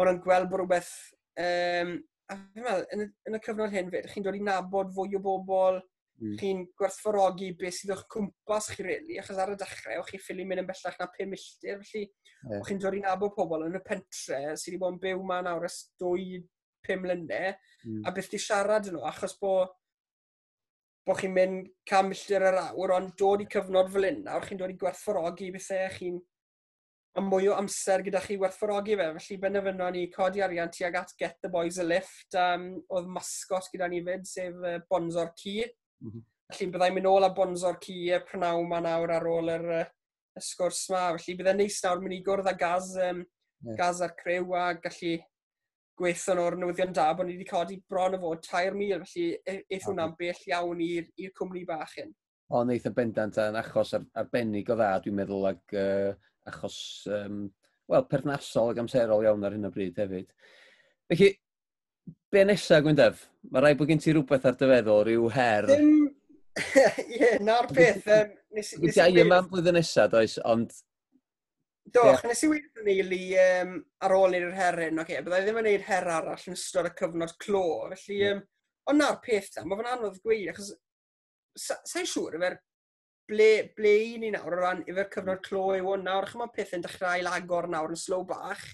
ma gweld bod rhywbeth Um, a fi'n meddwl, yn yn y cyfnod hyn, chi'n dod i nabod fwy o bobl, mm. chi'n gwerthfawrogi beth sydd o'ch cwmpas chi, really, achos ar y dechrau, o'ch chi ffili mynd yn bellach na 5 milltir, felly yeah. o'ch chi'n dod i nabod pobl yn y pentre sydd wedi bod yn byw ma'n awr ys 2, 5 mlynau, mm. a beth di siarad yn nhw, achos bod bo chi'n mynd cam milltir yr awr, ond dod i cyfnod fel un nawr, chi'n dod i gwerthfawrogi bethau, chi'n a mwy o amser gyda chi werthforogi fe. Felly benderfynon ni codi arian tuag at Get the Boys a Lift. Um, oedd masgot gyda ni fyd, sef uh, Bonzor Ci. Mm -hmm. Felly byddai'n mynd ôl a Bonzor Ci y prynaw ma nawr ar ôl yr, uh, y sgwrs ma. Felly byddai'n neis nawr mynd i gwrdd â gaz, um, yeah. gaz a'r crew a gallu gweithio o'r newyddion da bod ni wedi codi bron o fod 3,000, felly e, eith hwnna'n bell iawn i'r cwmni bach hyn. O, wneith yn bendant yn achos ar, arbennig o dda, dwi'n meddwl, ag, uh, achos, um, wel, perthnasol ag amserol iawn ar hyn o bryd hefyd. Felly, be nesaf, Gwyndef? Mae rai bod gen ti rhywbeth ar dyfeddol, rhyw her. Dim... *laughs* Ie, yeah, na'r peth. Um, nes, nes, nes i yma'n blwyddyn nesaf, does, ond... Do, yeah. nes i wedi neili um, ar ôl i'r herin, oce, okay, byddai ddim yn gwneud her arall yn ystod y cyfnod clo, felly... Um, ond na'r peth ta, mae fe'n anodd gweud, achos sa'n sa siŵr efo'r ble, ble i ni nawr o ran efo'r cyfnod hmm. clo i hwn nawr, chymod yn dechrau agor nawr yn slow bach.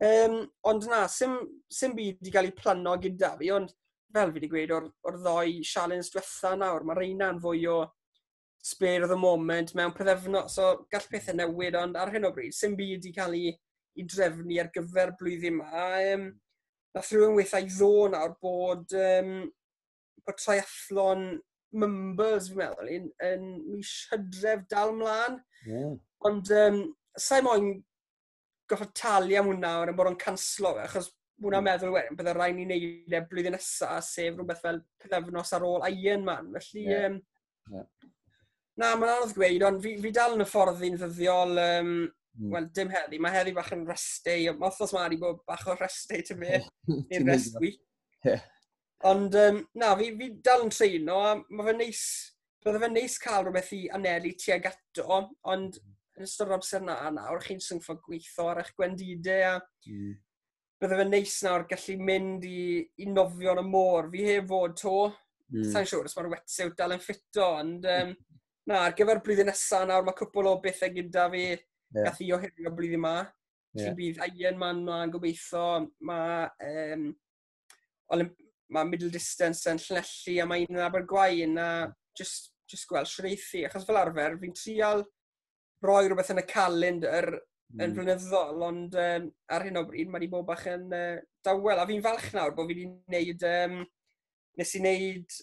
Um, ond na, sy'n sim byd wedi cael ei plano gyda fi, ond fel fi wedi gweud o'r, or ddoi sialens diwetha nawr, mae reina'n fwy o spare of the moment mewn pethefno, so gall pethau newid, ond ar hyn o bryd, sy'n byd wedi cael ei, ei drefnu ar gyfer blwyddyn yma. Um, nath rhywun weithio i ddo nawr bod, um, bod triathlon Mumbles, fi'n meddwl, yn, yn mis hydref dal mlaen. Yeah. Ond um, sa'i moyn goffod talu am hwnna ond bod o'n canslo fe, achos hwnna'n meddwl wedyn, byddai rhaid ni wneud e blwyddyn nesaf, sef rhywbeth fel pethefnos ar ôl Iron Man. Felly, yeah. Um, yeah. na, mae'n anodd gweud, ond fi, fi dal yn y ffordd i'n ddyddiol, um, mm. wel, dim heddi, mae heddi bach yn restau, mae othos mae wedi bod bach o restau ty me, *laughs* i'r rest week. Yeah. Ond um, na, fi, fi dal yn treino, a mae fe neis, bydde fe neis cael rhywbeth i anelu tuag ato, ond yn ystod yr amser na nawr, chi'n syngfa gweithio ar eich gwendidau, a mm. bydde fe neis nawr gallu mynd i, i nofio yn y môr. Fi heb fod to, mm. sa'n siŵr os mae'r wetsuit dal yn ffito, ond um, na, ar gyfer blwyddyn nesaf nawr, mae cwpl o bethau gyda fi, yeah. gath i oherio blwyddyn yma. Yeah. Felly bydd Iron Man ma'n gobeithio, mae um, mae middle distance yn llnellu a mae un yn Abergwain a just, just gweld sreithi. Achos fel arfer, fi'n trial roi rhywbeth yn y calendar mm. yn hmm. flynyddol, ond um, ar hyn o bryd mae wedi bod bach yn uh, dawel. A fi'n falch nawr bod fi wedi wneud... Um, nes i wneud...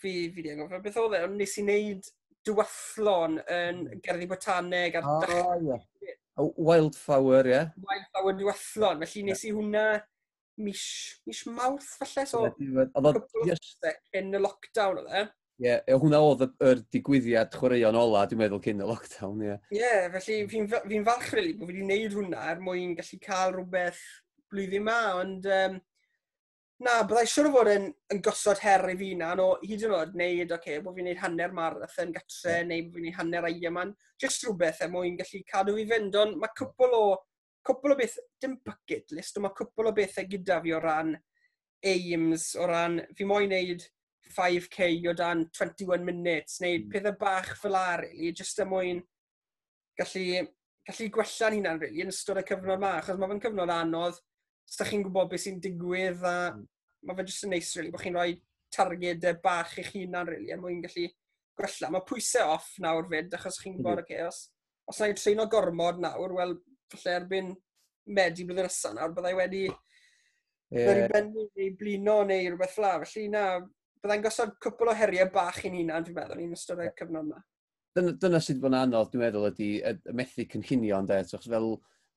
Fi, fi wedi anghofio beth oedd e, ond nes i wneud dywathlon yn hmm. gerddi botaneg ar oh, dach... yeah. Wildflower, ie? Yeah. Wildflower dywathlon. Felly nes i hwnna mis, mis mawrth falle, so yeah, Cyn y lockdown oedd e. Ie, yeah, hwnna oedd yr digwyddiad chwaraeon ola, dwi'n meddwl, cyn y lockdown, ie. Yeah. Ie, yeah, felly fi'n fi falch, rili, bod fi wedi gwneud hwnna er mwyn gallu cael rhywbeth blwyddyn ma, ond um, na, byddai siwr o fod yn, yn gosod her i fi na, no, hyd yn oed, wneud, oce, okay, bod fi'n gwneud hanner marathon gatre, yeah. neu bod fi'n gwneud hanner Ironman, jyst rhywbeth er mwyn gallu cadw fi fynd, ond mae cwpl o cwpl o beth, dim bucket list, ond mae cwpl o bethau gyda fi o ran aims, o ran, fi moyn wneud 5k o dan 21 minutes, neu mm. pethau bach fel ar, really, jyst y mwyn gallu, gallu gwella'n hunan, really, yn ystod y cyfnod ma, achos mae fe'n cyfnod anodd, os da chi'n gwybod beth sy'n digwydd, a mm. mae fe jyst yn neis, really, bod chi'n rhoi targedau e bach i'ch hunan, really, er mwyn gallu gwella. Mae pwysau off nawr fyd, achos chi'n hmm. gwybod, mm. okay, os, os na i'n treino gormod nawr, wel, falle erbyn medu blwyddyn nesaf nawr, byddai wedi yeah. bennu neu blino neu rhywbeth fla. Felly na, byddai'n gosod cwpl o heriau bach i'n hunan, dwi'n meddwl, i'n ystod y cyfnod yma. Dyna, dyna sydd bod yn anodd, dwi'n meddwl, ydy y methu cynllunio, ynddo, fel,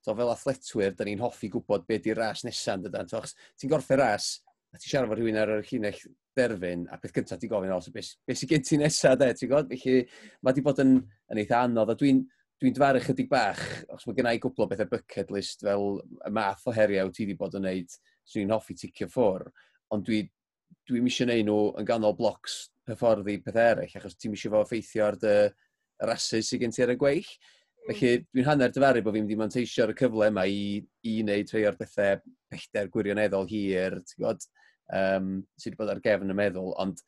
to, fel athletwyr, da ni'n hoffi gwybod beth di'r ras nesaf, ynddo, ti'n gorffi ras, a ti'n siarad fo rhywun ar yr llinell derfyn, a peth cyntaf ti'n gofyn, os, beth sy'n gen ti nesaf, de, ti'n gwybod? Felly, mae wedi bod yn, yn eitha anodd, a dwi'n, dwi, dwi'n dyfaru chydig bach, os mae gennau gwbl o bethau bucket list fel y math o heriau ti wedi bod yn neud sy'n so hoffi ticio ffwr, ond dwi, dwi'n eisiau gwneud nhw yn ganol blocs hyfforddi pethau eraill, achos ti'n eisiau fo effeithio ar dy rasu sydd gen ti ar y gweill. Hmm. Felly, dwi'n hanner dyfaru bod fi'n mynd i manteisio ar y cyfle yma i, i wneud rhai o'r bethau pellter gwirioneddol hir, ti'n gwybod, um, sydd wedi bod ar gefn y meddwl, ond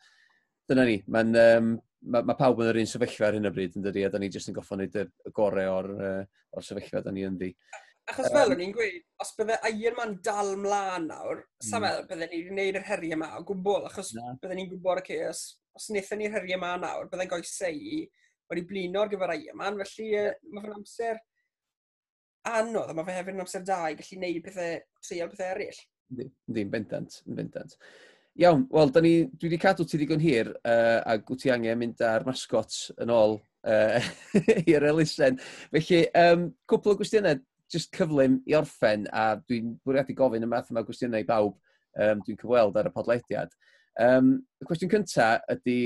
dyna ni, mae'n um, mae ma pawb yn yr un sefyllfa ar hyn o bryd yn dydi, a da ni jyst yn goffo wneud y, y gorau o'r, uh, o'r sefyllfa da ni yn di. Achos fel o'n i'n gweud, os bydde Iron Man dal mlaen nawr, mm. sa'n meddwl bydde ni'n gwneud yr heriau yma o gwbl, achos na. bydden ni'n gwybod, okay, os, os wnaethon ni'r heriau yma nawr, bydden goesau i wedi blino ar gyfer Iron Man, felly uh, mae fe'n amser anodd, a mae fe hefyd yn amser da i gallu gwneud pethau, treial pethau eraill. Yndi, yndi, bendant, yn bendant. Iawn, wel, ni, dwi wedi cadw ti ddigon hir, uh, a gwt ti angen mynd ar masgot yn ôl uh, *laughs* i'r elusen. Felly, um, cwpl o gwestiynau, jyst cyflym i orffen, a dwi'n bwriadu gofyn y math yma gwestiynau i bawb um, dwi'n cyfweld ar y podlediad. Um, y cwestiwn cyntaf ydy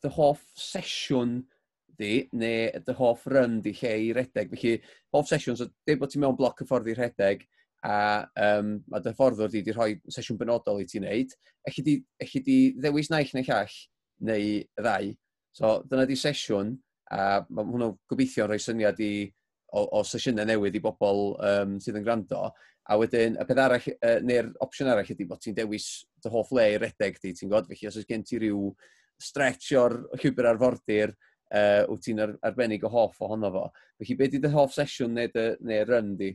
dy hoff sesiwn di, neu dy hoff run di lle i redeg. Felly, hoff sesiwn, so dweud bod ti mewn bloc y ffordd i redeg, a um, mae dy fforddwr di wedi rhoi sesiwn benodol i ti wneud, eich di, di ddewis naill neu llall neu y ddau. So dyna di sesiwn, a mae hwnnw gobeithio yn rhoi syniad i, o, o sesiynau newydd i bobl um, sydd yn gwrando. A wedyn, y peth arall, uh, neu'r opsiwn arall ydy bod ti'n dewis dy hoff le i redeg di, ti'n god, felly os oes gen ti ryw stretch o'r llwybr arfordir, uh, wyt ti'n ar, arbennig o hoff ohono fo. Felly, beth ydy dy hoff sesiwn neu dy, neu run di?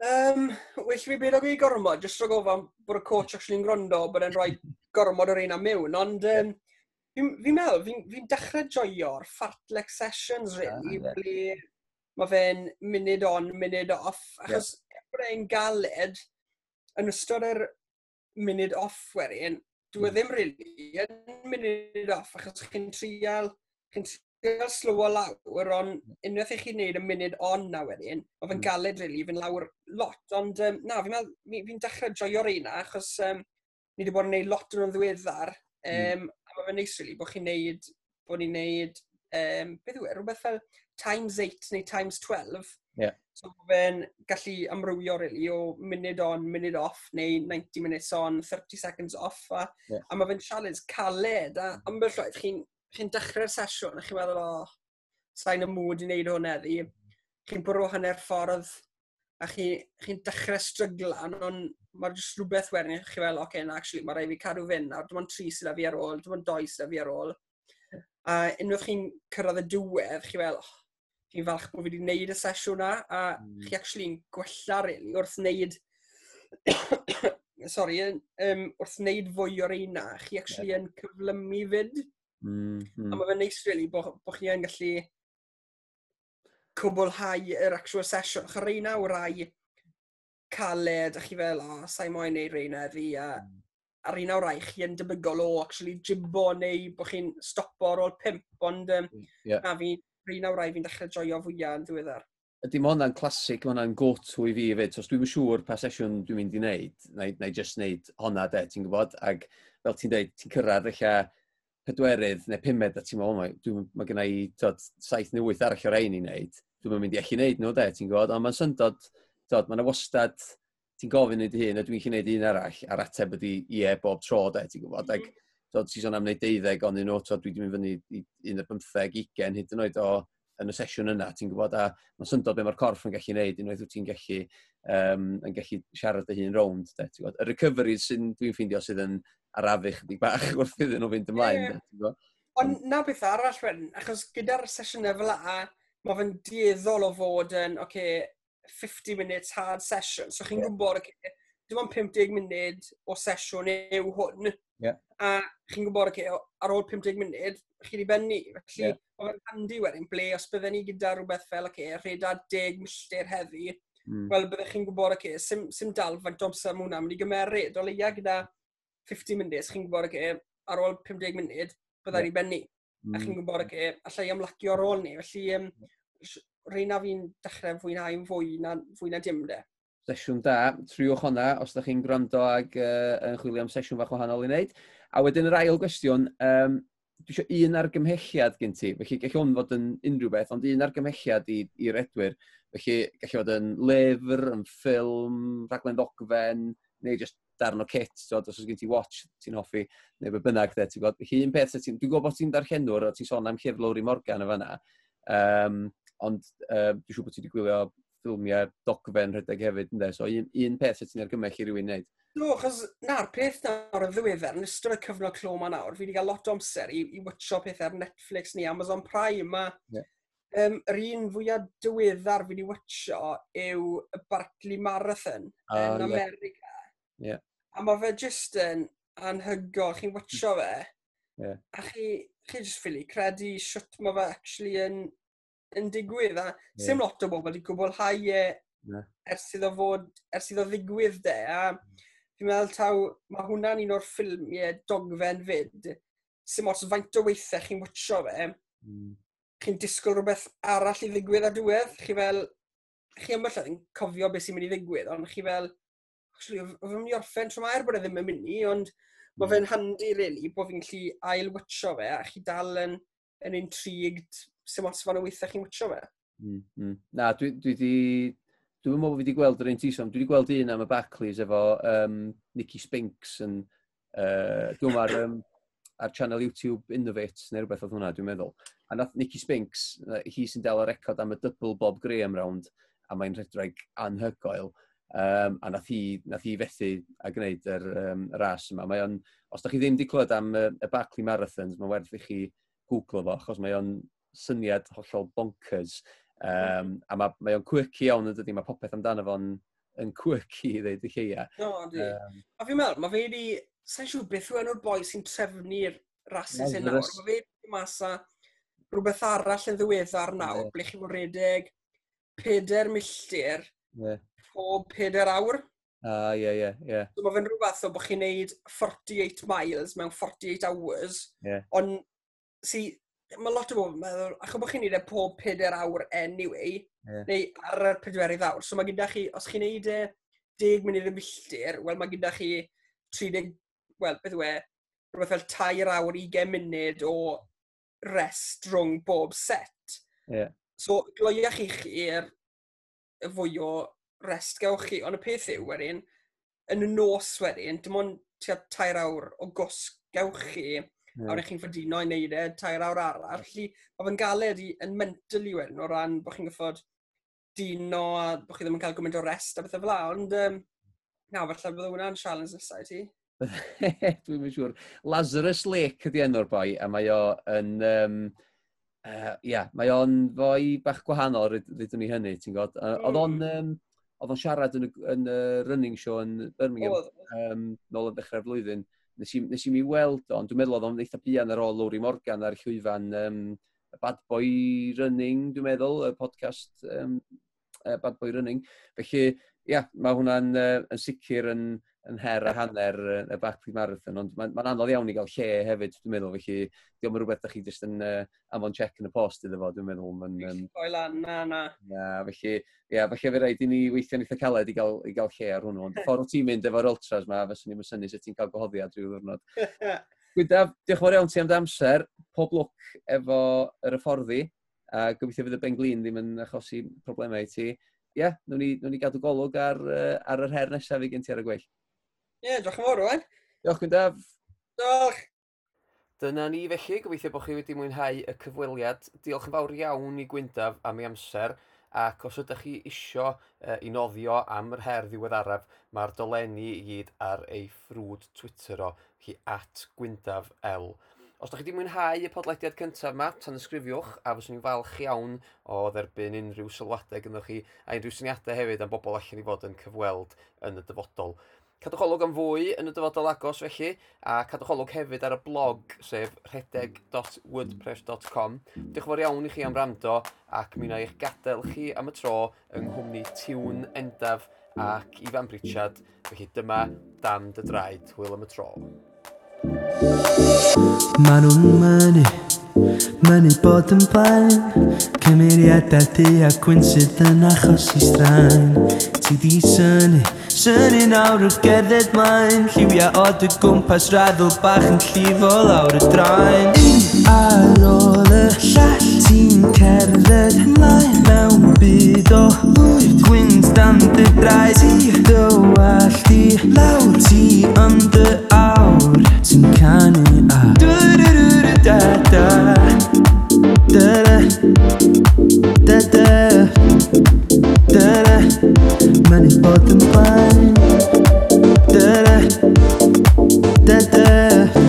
Um, well fi beth o fi gormod, jyst rhag ofan bod y coach actually yn gwrando, bod e'n rhoi gormod o'r un am mewn, ond um, fi'n fi meddwl, fi'n fi dechrau joio'r fartlek sessions, really, yeah, yeah. ble mae fe'n munud on, munud off, achos yeah. bod e'n galed yn ystod yr munud off wedyn, dwi yeah. ddim really yn munud off, achos chi'n trial, chi'n gael slow o lawr, ond unwaith i chi wneud y munud on na wedyn, o fe'n mm. galed rili, really, fe'n lawr lot, ond um, na, fi'n fi, fi dechrau joio'r un achos um, ni wedi bod yn gwneud lot yn o'n ddiweddar, um, mm. a mae fe'n neis rili really, bod chi'n neud, bod ni'n neud, um, beth yw e, rhywbeth fel times 8 neu times 12, yeah. so fe'n gallu amrywio rili really, o munud on, munud off, neu 90 minutes on, 30 seconds off, a, yeah. a mae fe'n challenge caled, a mm. ambell roedd chi'n chi'n dechrau'r sesiwn a chi'n meddwl, o, oh, sain y mood i wneud hwn eddi, chi'n bwrw hanner ffordd a chi'n chi dechrau stryglan, ond mae'r jyst rhywbeth wedyn chi'n chi fel, oce, okay, na, actually, mae rai fi cadw fynd nawr, dim ond tri sydd â fi ar ôl, dim ond doi sydd â fi ar ôl. A unwaith chi'n cyrraedd y diwedd, chi fel, oh, chi'n falch bod fi wedi gwneud y sesiwn na, a mm. chi actually'n gwella really, wrth wneud, *coughs* sorry, um, wrth wneud fwy o'r eina, chi actually yeah. cyflymu fyd. Mm, mm. A mae fe'n neis, really, bod bo chi yn gallu cwblhau yr actual sesiwn. Chos rei nawr rai caled, a chi fel, o, oh, sa'i moyn neud rei na fi, a mm. ar un o'r rai chi yn debygol o actually jimbo neu bod chi'n stopo ar ôl pimp, ond um, yeah. Mm, na fi, rei nawr rai fi'n dechrau joio fwyaf yn ddiweddar. Ydy, mae hwnna'n clasic, mae hwnna'n go-to i fi efo, os dwi'n siŵr pa sesiwn dwi'n mynd i wneud, na i just wneud honna, de, ti'n gwybod, ac fel ti'n dweud, ti'n cyrraedd eich pedwerydd neu pumed a ti'n meddwl, mae gen i tod, saith neu wyth arall o'r ein i wneud. Dwi'n mynd i allu wneud nhw, de, ti'n gwybod? Ond mae'n syndod, tod, mae'n wastad, ti'n gofyn i dy hun, a dwi'n chi wneud un arall, a'r ateb ydi ie bob tro, de, ti'n gwybod? Mm -hmm. Ac, tod, ti'n sôn am wneud deuddeg, ond un o, tod, dwi wedi mynd fyny i 15, 20 hyd yn oed o yn y sesiwn yna, ti'n gwybod, a mae'n syndod be mae'r corff yn gallu gwneud, unwaith wyt ti'n gallu, um, yn gallu siarad y hun rownd. De, y recovery sy'n dwi'n ffeindio sydd yn arafu chydig bach *laughs* wrth iddyn nhw fynd ymlaen. Yeah. Ond na beth arall, wedyn, achos gyda'r sesiynau fel a, mae fe'n dieddol o fod yn, oce, okay, 50 minutes hard session. So chi'n yeah. gwybod, okay, dim ond 50 munud o sesiwn yw hwn. Yeah. A chi'n gwybod, okay, ar ôl 50 munud, chi wedi benni. Felly, yeah. o'n handi wedyn, ble, os byddwn ni gyda rhywbeth fel, okay, reda 10 milltir heddi, mm. wel, byddwch chi'n gwybod, okay, sim, sim dalfag domser mwyn am ni gymeryd. O leia gyda 50 munud, chi'n gwybod, okay, ar ôl 50 munud, byddai yeah. ni benni. Mm. A chi'n gwybod, okay, allai ymlacio ar ôl ni. Felly, um, rhaid na fi'n dechrau fwynhau'n fwy na, fwy na dim de sesiwn da. Triwch honna os ydych chi'n gwrando ag uh, yn chwilio am sesiwn fach wahanol i wneud. A wedyn yr ail gwestiwn, um, dwi eisiau un argymhelliad gen ti, felly gall hwn fod yn unrhyw beth, ond un argymhelliad i'r edwyr. Felly gall fod yn lyfr, yn ffilm, rhaglen ddogfen, neu just darn o kit, so, os oes gen ti watch ti'n hoffi, neu be bynnag de, ti'n gwybod. Felly un peth, ti'n, dwi'n gwybod bod ti'n darllenwr o ti'n sôn am llyfr Lowry Morgan y fanna, um, ond uh, dwi'n siŵr bod ti wedi gwylio ffilmiau dogfen rhedeg hefyd, ynddo? So, un, un peth sydd ti'n argymell i rywun wneud. No, chos na'r peth nawr yn ddiweddar, yn ystod y cyfnod clo ma nawr, fi wedi cael lot o amser i, i watcho pethau ar Netflix ni, Amazon Prime, a yeah. um, yr un fwyaf diweddar fi wedi watcho yw y Bartley Marathon uh, oh, yn America. Yeah. yeah. A mae fe jyst yn anhygol, chi'n watcho hmm. fe, yeah. a chi, chi jyst ffili credu siwt mae fe actually yn yn digwydd. A yeah. Sim lot o bobl wedi gwblhau e yeah. ers iddo fod, ers iddo ddigwydd de. A fi'n meddwl taw, mae hwnna'n un o'r ffilmiau dogfen fyd. Sim ots faint o weithiau chi'n watcho fe. Mm. Chi'n disgwyl rhywbeth arall i ddigwydd a diwedd. Chi fel, chi ymwell yn cofio beth sy'n mynd i ddigwydd, ond chi fel, actually, oedd yn mynd i orffen tro mae'r bod e ddim yn mynd i, ond mae fe'n hmm. handi, really, bod fi'n gallu ail-wytio fe, a chi dal yn, yn intrigued sy'n lot fan o weithiau chi'n wytio fe. Mm, mm. Na, dwi, dwi di... Dwi'n meddwl bod fi wedi gweld yr un tison. Dwi wedi gweld un am y Backleys efo um, Nicky Spinks yn... Uh, dwi'n ar, um, ar channel YouTube Innovate neu rhywbeth oedd hwnna, dwi'n meddwl. A nath Nicky Spinks, hi sy'n dal y record am y double Bob Graham round, a mae'n rhedreg anhygoel. Um, a nath hi, nath hi fethu a gwneud yr, um, ras yma. Mae on, os da chi ddim wedi clywed am y, y Barclay Marathons, mae'n werth i chi googlo fo, achos mae o'n syniad hollol bonkers. Um, a mae, mae o'n quirky iawn yn dydy, mae popeth amdano fo'n yn quirky i ddeud y lleia. No, di. Um, a fi'n meddwl, mae fe wedi... sa'n siw beth yw enw'r boi sy'n trefnu'r rasis hyn nawr. Mae fe wedi masa rhywbeth arall yn ddiweddar nawr, yeah. ble chi fod redeg 4 milltir yeah. pob 4 awr. Ah, ie, ie, ie. So mae fe'n rhywbeth o bod chi'n neud 48 miles mewn 48 hours, yeah. ond si, mae lot o bobl yn meddwl, achos bod chi'n neud e pob 4 awr anyway, yeah. neu ar y 4 awr, so mae gyda chi, os chi'n neud e 10 munud yn milltir, wel mae gyda chi 30, wel, beth yw e, rhywbeth fel 2 awr 20 munud o rest rhwng bob set. Yeah. So, gloiach chi chi'r fwy o rest gewch chi, ond y peth yw wedyn, yn y nos wedyn, dim ond tua 3 awr o gosg gewch chi, yeah. a wrach chi'n fforddino i wneud e tair awr arall. Felly, mae fe'n galed i, yn mental i wedyn o ran bod chi'n gyffod dino a bod chi ddim yn cael gymaint o rest a bethau fel la, ond um, na, falle bydd hwnna'n challenge nesaf i ti. Dwi'n mynd siŵr. Lazarus Lake ydi enw'r boi, a mae o yn... Um, uh, yeah, mae o'n fwy bach gwahanol rydyn ni hynny, ti'n god. Oedd o'n... Um, oedd o'n siarad yn y, yn y running show yn Birmingham um, nôl yn dechrau'r flwyddyn nes i, nes i mi weld o, ond dwi'n meddwl oedd o'n eitha buan ar ôl Lowry Morgan ar llwyfan um, Bad Boy Running, dwi'n meddwl, y podcast um, Bad Boy Running. Felly, ia, yeah, mae hwnna'n uh, yn sicr yn, yn her a hanner y Barclay Marathon, ond mae'n ma anodd iawn i gael lle hefyd, dwi'n meddwl, felly diolch yn rhywbeth da chi jyst yn uh, amon check yn y post iddo fo, dwi'n meddwl. Mae'n, um, lan, na, na. Na, felly, ia, felly fe rhaid i ni weithio'n eitha caled i gael, i gael lle ar hwnnw, ond ffordd o ti'n mynd efo'r ultras ma, fyswn ni'n mysynnu sut ti'n cael gwahoddiad rhyw ddwrnod. *laughs* Gwydaf, diolch yn fawr iawn ti am dy amser, pob lwc efo yr hyfforddi, a gobeithio fydd y Benglin ddim yn achosi problemau i ti. Ie, yeah, nhw'n ni, nhw ni gadw golwg ar, ar yr her nesaf i gen ti ar y gweill. Ie, yeah, diolch yn fawr, Owen. Diolch, Gwyndaf. Diolch. Dyna ni felly, gobeithio bod chi wedi mwynhau y cyfweliad. Diolch yn fawr iawn i Gwyndaf am ei amser, ac os ydych chi isio uh, i noddio am yr her ddiweddaraf, mae'r dolenni i gyd ar ei ffrwd Twitter o chi at Gwyndaf L. Os ydych chi wedi mwynhau y podlediad cyntaf yma, tan ysgrifiwch, a fyswn ni'n falch iawn o dderbyn unrhyw sylwadau gyda chi, a unrhyw syniadau hefyd am bobl allan i fod yn cyfweld yn y dyfodol. Cadwch olwg am fwy yn y dyfodol agos felly, a cadwch olwg hefyd ar y blog sef rhedeg.wordpress.com. Diolch yn fawr iawn i chi am rando ac mi wna i'ch gadael chi am y tro yng nghwmni Tiwn Endaf ac Ifan Pritchard. Felly dyma Dan dy Draed, hwyl am y tro. Maen nhw'n mynnu, mynnu bod yn blaen Cymeriadau di a gwyn sydd yn achos i straen Ti di syni, Syni nawr o'r gerdded maen Lliwiau od y gwmpas raddol bach yn llifo lawr y draen. Un ar ôl y llall ti'n cerdded mlaen Mewn byd o lwyd gwynt dan dy draed Ti Dywall di lawr ti yn dy awr Ti'n canu a Dwyrwyrwyrw da da Money for the fun. Da da da da.